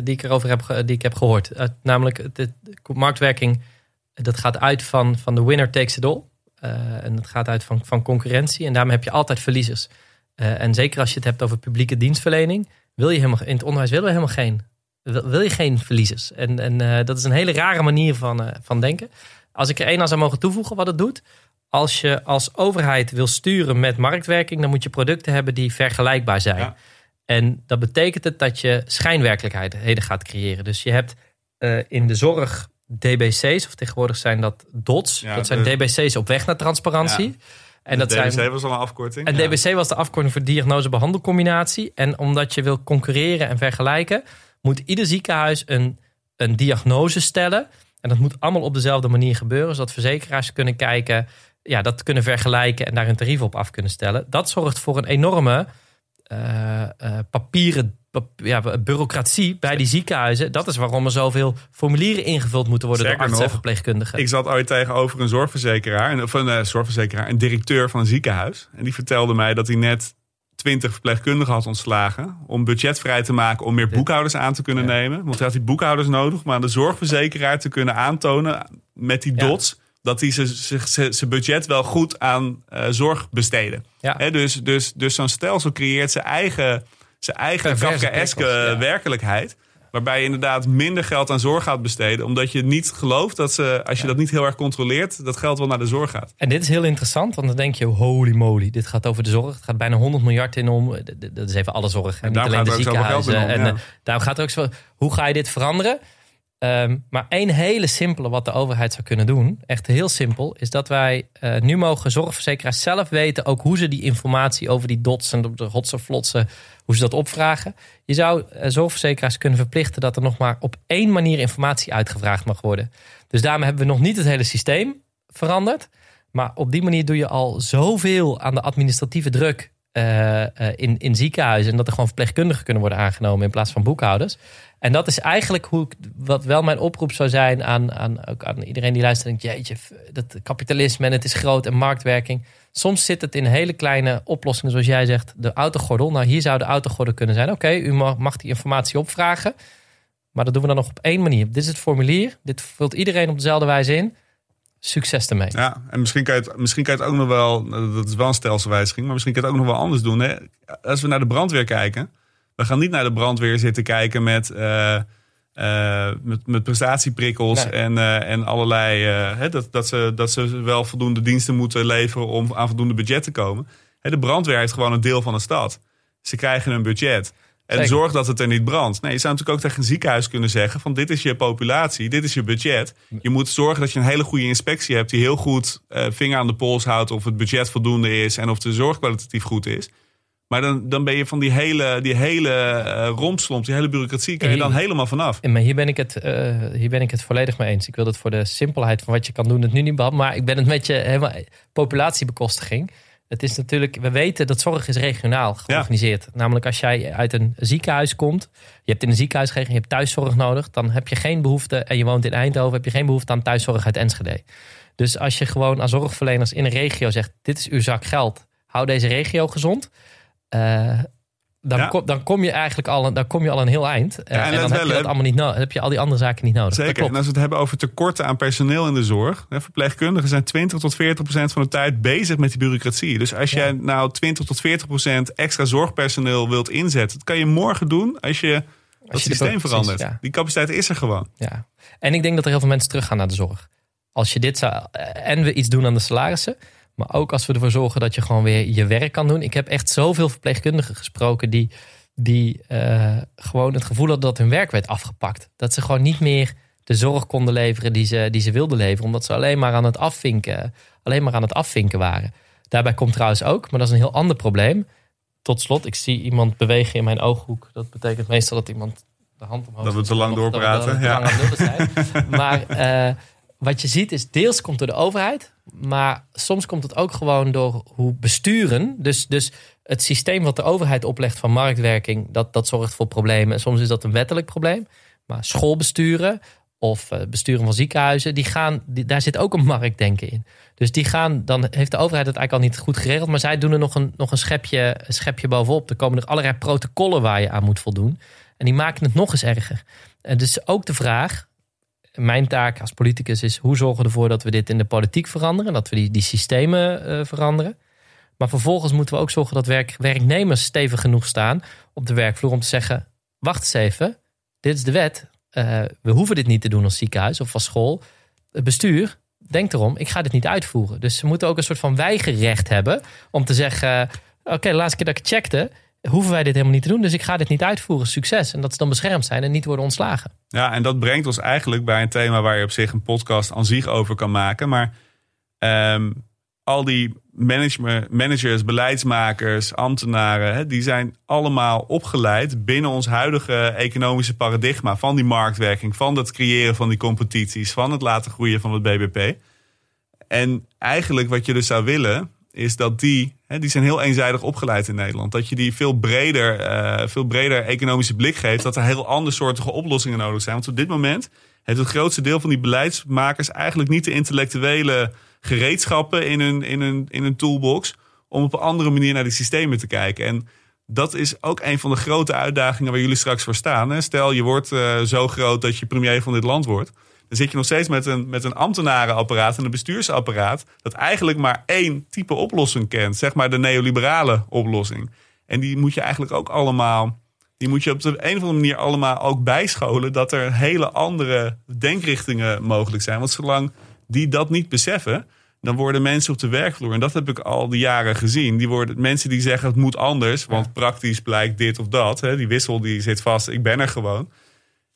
die ik erover heb, die ik heb gehoord. namelijk, de, marktwerking, dat gaat uit van, van de winner takes it all. En dat gaat uit van, van concurrentie. En daarmee heb je altijd verliezers. en zeker als je het hebt over publieke dienstverlening, wil je helemaal, in het onderwijs willen we helemaal geen wil je geen verliezers. En, en uh, dat is een hele rare manier van, van denken. Als ik er één aan zou mogen toevoegen wat het doet. Als je als overheid wil sturen met marktwerking, dan moet je producten hebben die vergelijkbaar zijn. Ja. En dat betekent het dat je schijnwerkelijkheden gaat creëren. Dus je hebt uh, in de zorg DBC's, of tegenwoordig zijn dat DOTS. Ja, dat zijn de... DBC's op weg naar transparantie. Ja. En dat DBC zijn, was al een afkorting. En DBC was de afkorting voor diagnose-behandelcombinatie. En omdat je wil concurreren en vergelijken, moet ieder ziekenhuis een, een diagnose stellen. En dat moet allemaal op dezelfde manier gebeuren, zodat verzekeraars kunnen kijken, ja, dat kunnen vergelijken en daar hun tarief op af kunnen stellen. Dat zorgt voor een enorme uh, uh, papieren ja, bureaucratie bij die ziekenhuizen. Dat is waarom er zoveel formulieren ingevuld moeten worden door artsen en verpleegkundigen. Ik zat ooit tegenover een zorgverzekeraar, of een uh, zorgverzekeraar, een directeur van een ziekenhuis. En die vertelde mij dat hij net twintig verpleegkundigen had ontslagen. Om budget vrij te maken om meer boekhouders aan te kunnen nemen. Want hij had die boekhouders nodig om aan de zorgverzekeraar te kunnen aantonen met die dots. Dat hij zijn budget wel goed aan uh, zorg besteden. Ja. dus dus, dus zo'n stelsel creëert zijn eigen, zijn eigen Kafkaeske werkelijkheid. Waarbij je inderdaad minder geld aan zorg gaat besteden. Omdat je niet gelooft dat ze, als je dat niet heel erg controleert, dat geld wel naar de zorg gaat. En dit is heel interessant, want dan denk je, holy moly, dit gaat over de zorg. Het gaat bijna 100 miljard in om. Dat is even alle zorg. En, niet alleen de ziekenhuizen. en uh, daarom gaat er ook zo. Hoe ga je dit veranderen? Um, maar één hele simpele wat de overheid zou kunnen doen, echt heel simpel, is dat wij uh, nu mogen zorgverzekeraars zelf weten ook hoe ze die informatie over die dots en de hotse flotsen, hoe ze dat opvragen. Je zou uh, zorgverzekeraars kunnen verplichten dat er nog maar op één manier informatie uitgevraagd mag worden. Dus daarmee hebben we nog niet het hele systeem veranderd. Maar op die manier doe je al zoveel aan de administratieve druk uh, in, in ziekenhuizen. En dat er gewoon verpleegkundigen kunnen worden aangenomen in plaats van boekhouders. En dat is eigenlijk hoe wat wel mijn oproep zou zijn aan, aan, aan iedereen die luistert. Denkt, jeetje, dat kapitalisme en het is groot en marktwerking. Soms zit het in hele kleine oplossingen, zoals jij zegt, de autogordel. Nou, hier zou de autogordel kunnen zijn. Oké, u mag, mag die informatie opvragen. Maar dat doen we dan nog op één manier. Dit is het formulier. Dit vult iedereen op dezelfde wijze in. Succes ermee. Ja, en misschien kan, je het, misschien kan het ook nog wel, dat is wel een stelselwijziging, maar misschien kan je het ook nog wel anders doen. Hè? Als we naar de brandweer kijken, we gaan niet naar de brandweer zitten kijken met, uh, uh, met, met prestatieprikkels en, uh, en allerlei. Hè, dat, dat, ze, dat ze wel voldoende diensten moeten leveren om aan voldoende budget te komen. De brandweer heeft gewoon een deel van de stad. Ze krijgen een budget. En zorg dat het er niet brandt. Nee, je zou natuurlijk ook tegen een ziekenhuis kunnen zeggen: van dit is je populatie, dit is je budget. Je moet zorgen dat je een hele goede inspectie hebt die heel goed vinger aan de pols houdt of het budget voldoende is en of de zorg kwalitatief goed is. Maar dan, dan ben je van die hele, die hele uh, rompslomp, die hele bureaucratie, kan je dan helemaal vanaf. Maar hier ben, ik het, uh, hier ben ik het volledig mee eens. Ik wil het voor de simpelheid van wat je kan doen, het nu niet behandelen. Maar ik ben het met je helemaal populatiebekostiging. Het is natuurlijk, we weten dat zorg is regionaal georganiseerd. Namelijk als jij uit een ziekenhuis komt, je hebt in een ziekenhuis gekregen, je hebt thuiszorg nodig, dan heb je geen behoefte, en je woont in Eindhoven, heb je geen behoefte aan thuiszorg uit Enschede. Dus als je gewoon aan zorgverleners in een regio zegt, dit is uw zak geld, hou deze regio gezond uh, dan, kom, dan kom je eigenlijk al, dan kom je al een heel eind. Uh, en, dan heb je dat allemaal niet nodig. heb je al die andere zaken niet nodig. Zeker. En als we het hebben over tekorten aan personeel in de zorg. Hè, verpleegkundigen zijn 20 tot 40 procent van de tijd bezig met die bureaucratie. Dus als jij nou 20 tot 40 procent extra zorgpersoneel wilt inzetten, dat kan je morgen doen als je het systeem verandert. Die capaciteit is er gewoon. Ja. En ik denk dat er heel veel mensen teruggaan naar de zorg. Als je dit zou. En we iets doen aan de salarissen. Maar ook als we ervoor zorgen dat je gewoon weer je werk kan doen. Ik heb echt zoveel verpleegkundigen gesproken die, die uh, gewoon het gevoel hadden dat hun werk werd afgepakt. Dat ze gewoon niet meer de zorg konden leveren die ze, die ze wilden leveren. Omdat ze alleen maar aan het afvinken, alleen maar aan het afvinken waren. Daarbij komt trouwens ook, maar dat is een heel ander probleem. Tot slot, ik zie iemand bewegen in mijn ooghoek. Dat betekent meestal dat iemand de hand omhoog. Dat we te lang doorpraten. ja. zijn. maar uh, wat je ziet is deels komt door de overheid. Maar soms komt het ook gewoon door hoe besturen. Dus, dus het systeem wat de overheid oplegt van marktwerking, dat, dat zorgt voor problemen. En soms is dat een wettelijk probleem. Maar schoolbesturen of uh, besturen van ziekenhuizen, die gaan, daar zit ook een marktdenken in. Dus die gaan, dan heeft de overheid het eigenlijk al niet goed geregeld, maar zij doen er nog een, nog een, schepje, schepje bovenop. Er komen er allerlei protocollen waar je aan moet voldoen. En die maken het nog eens erger. En dus ook de vraag, mijn taak als politicus is: hoe zorgen we ervoor dat we dit in de politiek veranderen, dat we die, die systemen uh, veranderen. Maar vervolgens moeten we ook zorgen dat werk, werknemers stevig genoeg staan op de werkvloer om te zeggen: wacht eens even, dit is de wet. Uh, we hoeven dit niet te doen als ziekenhuis of als school. Het bestuur denkt erom, ik ga dit niet uitvoeren. Dus ze moeten ook een soort van weigerrecht hebben om te zeggen: oké, de laatste keer dat ik checkte, hoeven wij dit helemaal niet te doen. Dus ik ga dit niet uitvoeren. Succes. En dat ze dan beschermd zijn en niet worden ontslagen. Ja, en dat brengt ons eigenlijk bij een thema waar je op zich een podcast aan zich over kan maken. Maar um, al die managers, beleidsmakers, ambtenaren, die zijn allemaal opgeleid binnen ons huidige economische paradigma van die marktwerking, van het creëren van die competities, van het laten groeien van het BBP. En eigenlijk wat je dus zou willen, is dat die, hè, die zijn heel eenzijdig opgeleid in Nederland. Dat je die veel breder, uh, veel breder economische blik geeft. Dat er heel andersoortige oplossingen nodig zijn. Want op dit moment heeft het grootste deel van die beleidsmakers eigenlijk niet de intellectuele gereedschappen in hun, in hun, in hun toolbox. Om op een andere manier naar die systemen te kijken. En dat is ook een van de grote uitdagingen waar jullie straks voor staan. Hè. Stel, je wordt uh, zo groot dat je premier van dit land wordt dan zit je nog steeds met een, met een ambtenarenapparaat en een bestuursapparaat. dat eigenlijk maar één type oplossing kent. Zeg maar de neoliberale oplossing. En die moet je eigenlijk ook allemaal. Die moet je op de een of andere manier allemaal ook bijscholen. dat er hele andere denkrichtingen mogelijk zijn. Want zolang die dat niet beseffen. dan worden mensen op de werkvloer. en dat heb ik al die jaren gezien. Die worden mensen die zeggen het moet anders. want praktisch blijkt dit of dat. Hè, die wissel die zit vast. Ik ben er gewoon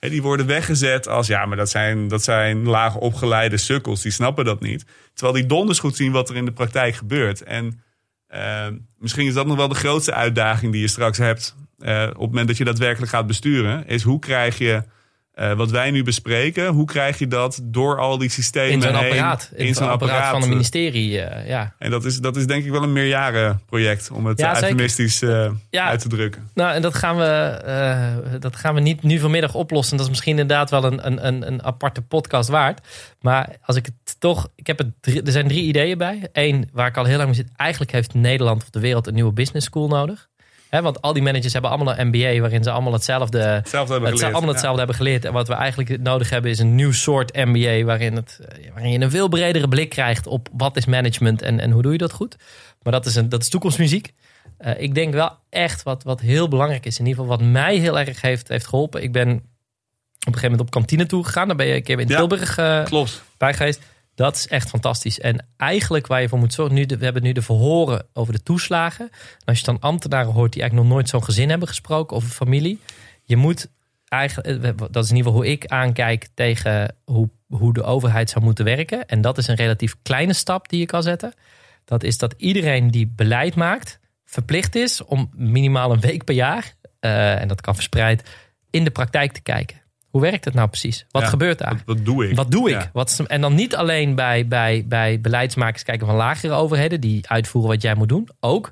die worden weggezet als ja, maar dat zijn, dat zijn laag opgeleide sukkels, die snappen dat niet. Terwijl die donders goed zien wat er in de praktijk gebeurt. En uh, misschien is dat nog wel de grootste uitdaging die je straks hebt. Uh, op het moment dat je daadwerkelijk gaat besturen, is hoe krijg je uh, wat wij nu bespreken, hoe krijg je dat door al die systemen in zo'n heen, apparaat, in, zo'n apparaat, apparaat, van een ministerie, uh, ja. En dat is, dat is denk ik wel een meerjarenproject om het ja, eufemistisch uh, ja. uit te drukken. Nou, en dat gaan we, dat gaan we niet nu vanmiddag oplossen. Dat is misschien inderdaad wel een, een, een, een aparte podcast waard. Maar als ik het toch, ik heb het drie, er zijn drie ideeën bij. Eén, waar ik al heel lang mee zit. Eigenlijk heeft Nederland of de wereld een nieuwe business school nodig want al die managers hebben allemaal een MBA waarin ze allemaal hetzelfde, hetzelfde hebben, geleerd, allemaal hetzelfde hebben geleerd. En wat we eigenlijk nodig hebben is een nieuw soort MBA waarin, het, eh, waarin je een veel bredere blik krijgt op wat is management en, en hoe doe je dat goed. Maar dat is, een, dat is toekomstmuziek. Uh, ik denk wel echt wat, wat heel belangrijk is. In ieder geval wat mij heel erg heeft, heeft geholpen. Ik ben op een gegeven moment op kantine toe gegaan. Daar ben je een keer in Tilburg uh, bij geweest. Dat is echt fantastisch. En eigenlijk waar je voor moet zorgen, nu we hebben nu de verhoren over de toeslagen. En als je dan ambtenaren hoort die eigenlijk nog nooit zo'n gezin hebben gesproken of een familie. Je moet eigenlijk, eh, dat is in ieder geval hoe ik aankijk tegen hoe, hoe de overheid zou moeten werken. En dat is een relatief kleine stap die je kan zetten. Dat is dat iedereen die beleid maakt, verplicht is om minimaal een week per jaar, uh, en dat kan verspreid, in de praktijk te kijken. Hoe werkt het nou precies? Wat gebeurt daar? Wat, doe ik? Wat doe ik? Wat, en dan niet alleen bij, bij, bij beleidsmakers kijken van lagere overheden die uitvoeren wat jij moet doen, ook.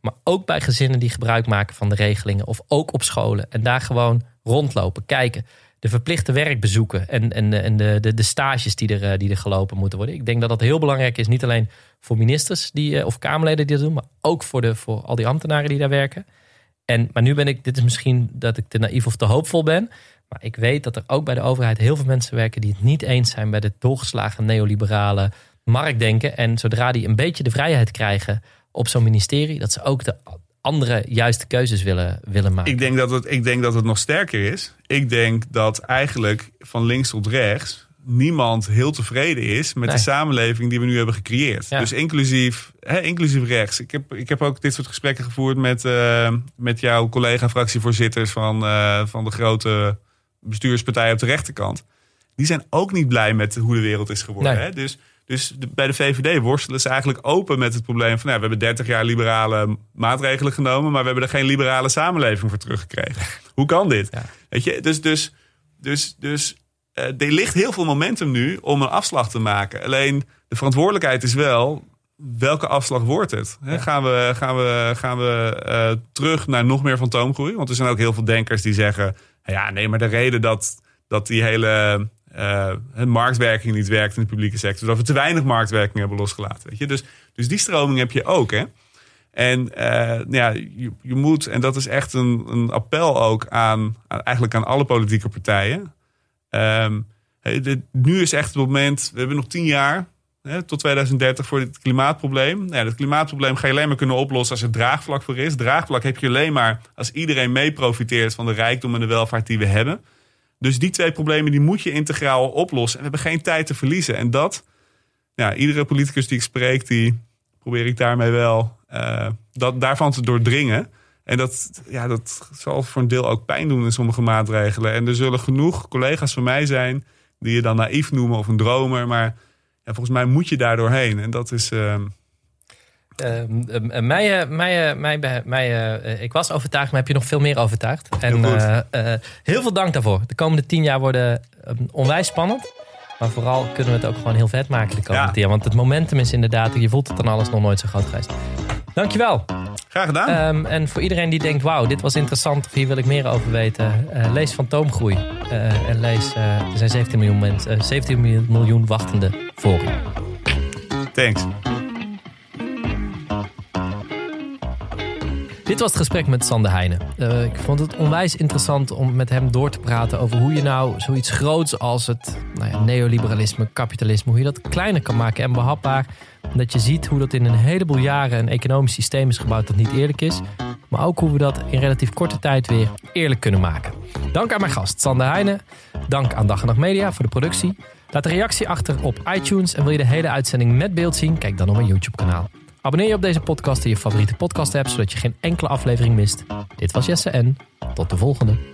Maar ook bij gezinnen die gebruik maken van de regelingen. Of ook op scholen. En daar gewoon rondlopen, kijken. De verplichte werkbezoeken en, en, en de, de, de stages die er, die er gelopen moeten worden. Ik denk dat dat heel belangrijk is. Niet alleen voor ministers die, eh, of Kamerleden die dat doen. Maar ook voor, de, voor al die ambtenaren die daar werken. En, maar nu ben ik, dit is misschien dat ik te naïef of te hoopvol ben. Maar ik weet dat er ook bij de overheid heel veel mensen werken die het niet eens zijn met het doorgeslagen neoliberale marktdenken. En zodra die een beetje de vrijheid krijgen op zo'n ministerie, dat ze ook de andere juiste keuzes willen, willen maken. Ik denk, dat het, ik denk dat het nog sterker is. Ik denk dat eigenlijk van links tot rechts niemand heel tevreden is met de samenleving die we nu hebben gecreëerd. Dus inclusief, hè, inclusief rechts. Ik heb, ik heb ook dit soort gesprekken gevoerd met, uh, met jouw collega-fractievoorzitters van, uh, van de grote bestuurspartijen op de rechterkant. Die zijn ook niet blij met hoe de wereld is geworden. Hè? Dus, dus bij de VVD worstelen ze eigenlijk open met het probleem van... Nou, we hebben 30 jaar liberale maatregelen genomen... maar we hebben er geen liberale samenleving voor teruggekregen. Hoe kan dit? Weet je, dus, dus, dus, dus uh, er ligt heel veel momentum nu om een afslag te maken. Alleen de verantwoordelijkheid is wel... welke afslag wordt het? Gaan we, gaan we, gaan we uh, terug naar nog meer fantoomgroei? Want er zijn ook heel veel denkers die zeggen... ja, nee, maar de reden dat, dat die hele uh, marktwerking niet werkt in de publieke sector. Dat we te weinig marktwerking hebben losgelaten. Weet je? Dus, dus die stroming heb je ook. Hè? En uh, ja, je, je, moet, en dat is echt een, een appel ook aan, eigenlijk aan alle politieke partijen. Um, nu is echt het moment, we hebben nog tien jaar tot 2030 voor dit klimaatprobleem. Nou dat klimaatprobleem ga je alleen maar kunnen oplossen als er draagvlak voor is. Draagvlak heb je alleen maar als iedereen mee profiteert van de rijkdom en de welvaart die we hebben. Dus die twee problemen die moet je integraal oplossen. En we hebben geen tijd te verliezen. En dat, ja, iedere politicus die ik spreek, die probeer ik daarmee wel uh, dat, daarvan te doordringen. En dat, ja, dat zal voor een deel ook pijn doen in sommige maatregelen. En er zullen genoeg collega's van mij zijn die je dan naïef noemen of een dromer. Maar ja, volgens mij moet je daar doorheen. En dat is. Uh, uh, mij, mij, mij, mij, ik was overtuigd, maar heb je nog veel meer overtuigd. En heel, heel veel dank daarvoor. De komende tien jaar worden onwijs spannend. Maar vooral kunnen we het ook gewoon heel vet maken de komende ja. tien jaar. Want het momentum is inderdaad, je voelt het dan alles nog nooit zo groot geweest. Dankjewel. Graag gedaan. Um, en voor iedereen die denkt, wauw, dit was interessant of hier wil ik meer over weten. Uh, lees Fantoomgroei. Uh, en lees, uh, er zijn 17 miljoen, mensen, 17 miljoen wachtende voor Thanks. Dit was het gesprek met Sander Heijnen. Uh, ik vond het onwijs interessant om met hem door te praten over hoe je nou zoiets groots als het nou ja, neoliberalisme, kapitalisme, hoe je dat kleiner kan maken en behapbaar. Dat je ziet hoe dat in een heleboel jaren een economisch systeem is gebouwd dat niet eerlijk is. Maar ook hoe we dat in relatief korte tijd weer eerlijk kunnen maken. Dank aan mijn gast Sander Heijnen. Dank aan Dag en Nacht Media voor de productie. Laat een reactie achter op iTunes en wil je de hele uitzending met beeld zien? Kijk dan op mijn YouTube kanaal. Abonneer je op deze podcast in je favoriete podcast app, zodat je geen enkele aflevering mist. Dit was Jesse en tot de volgende.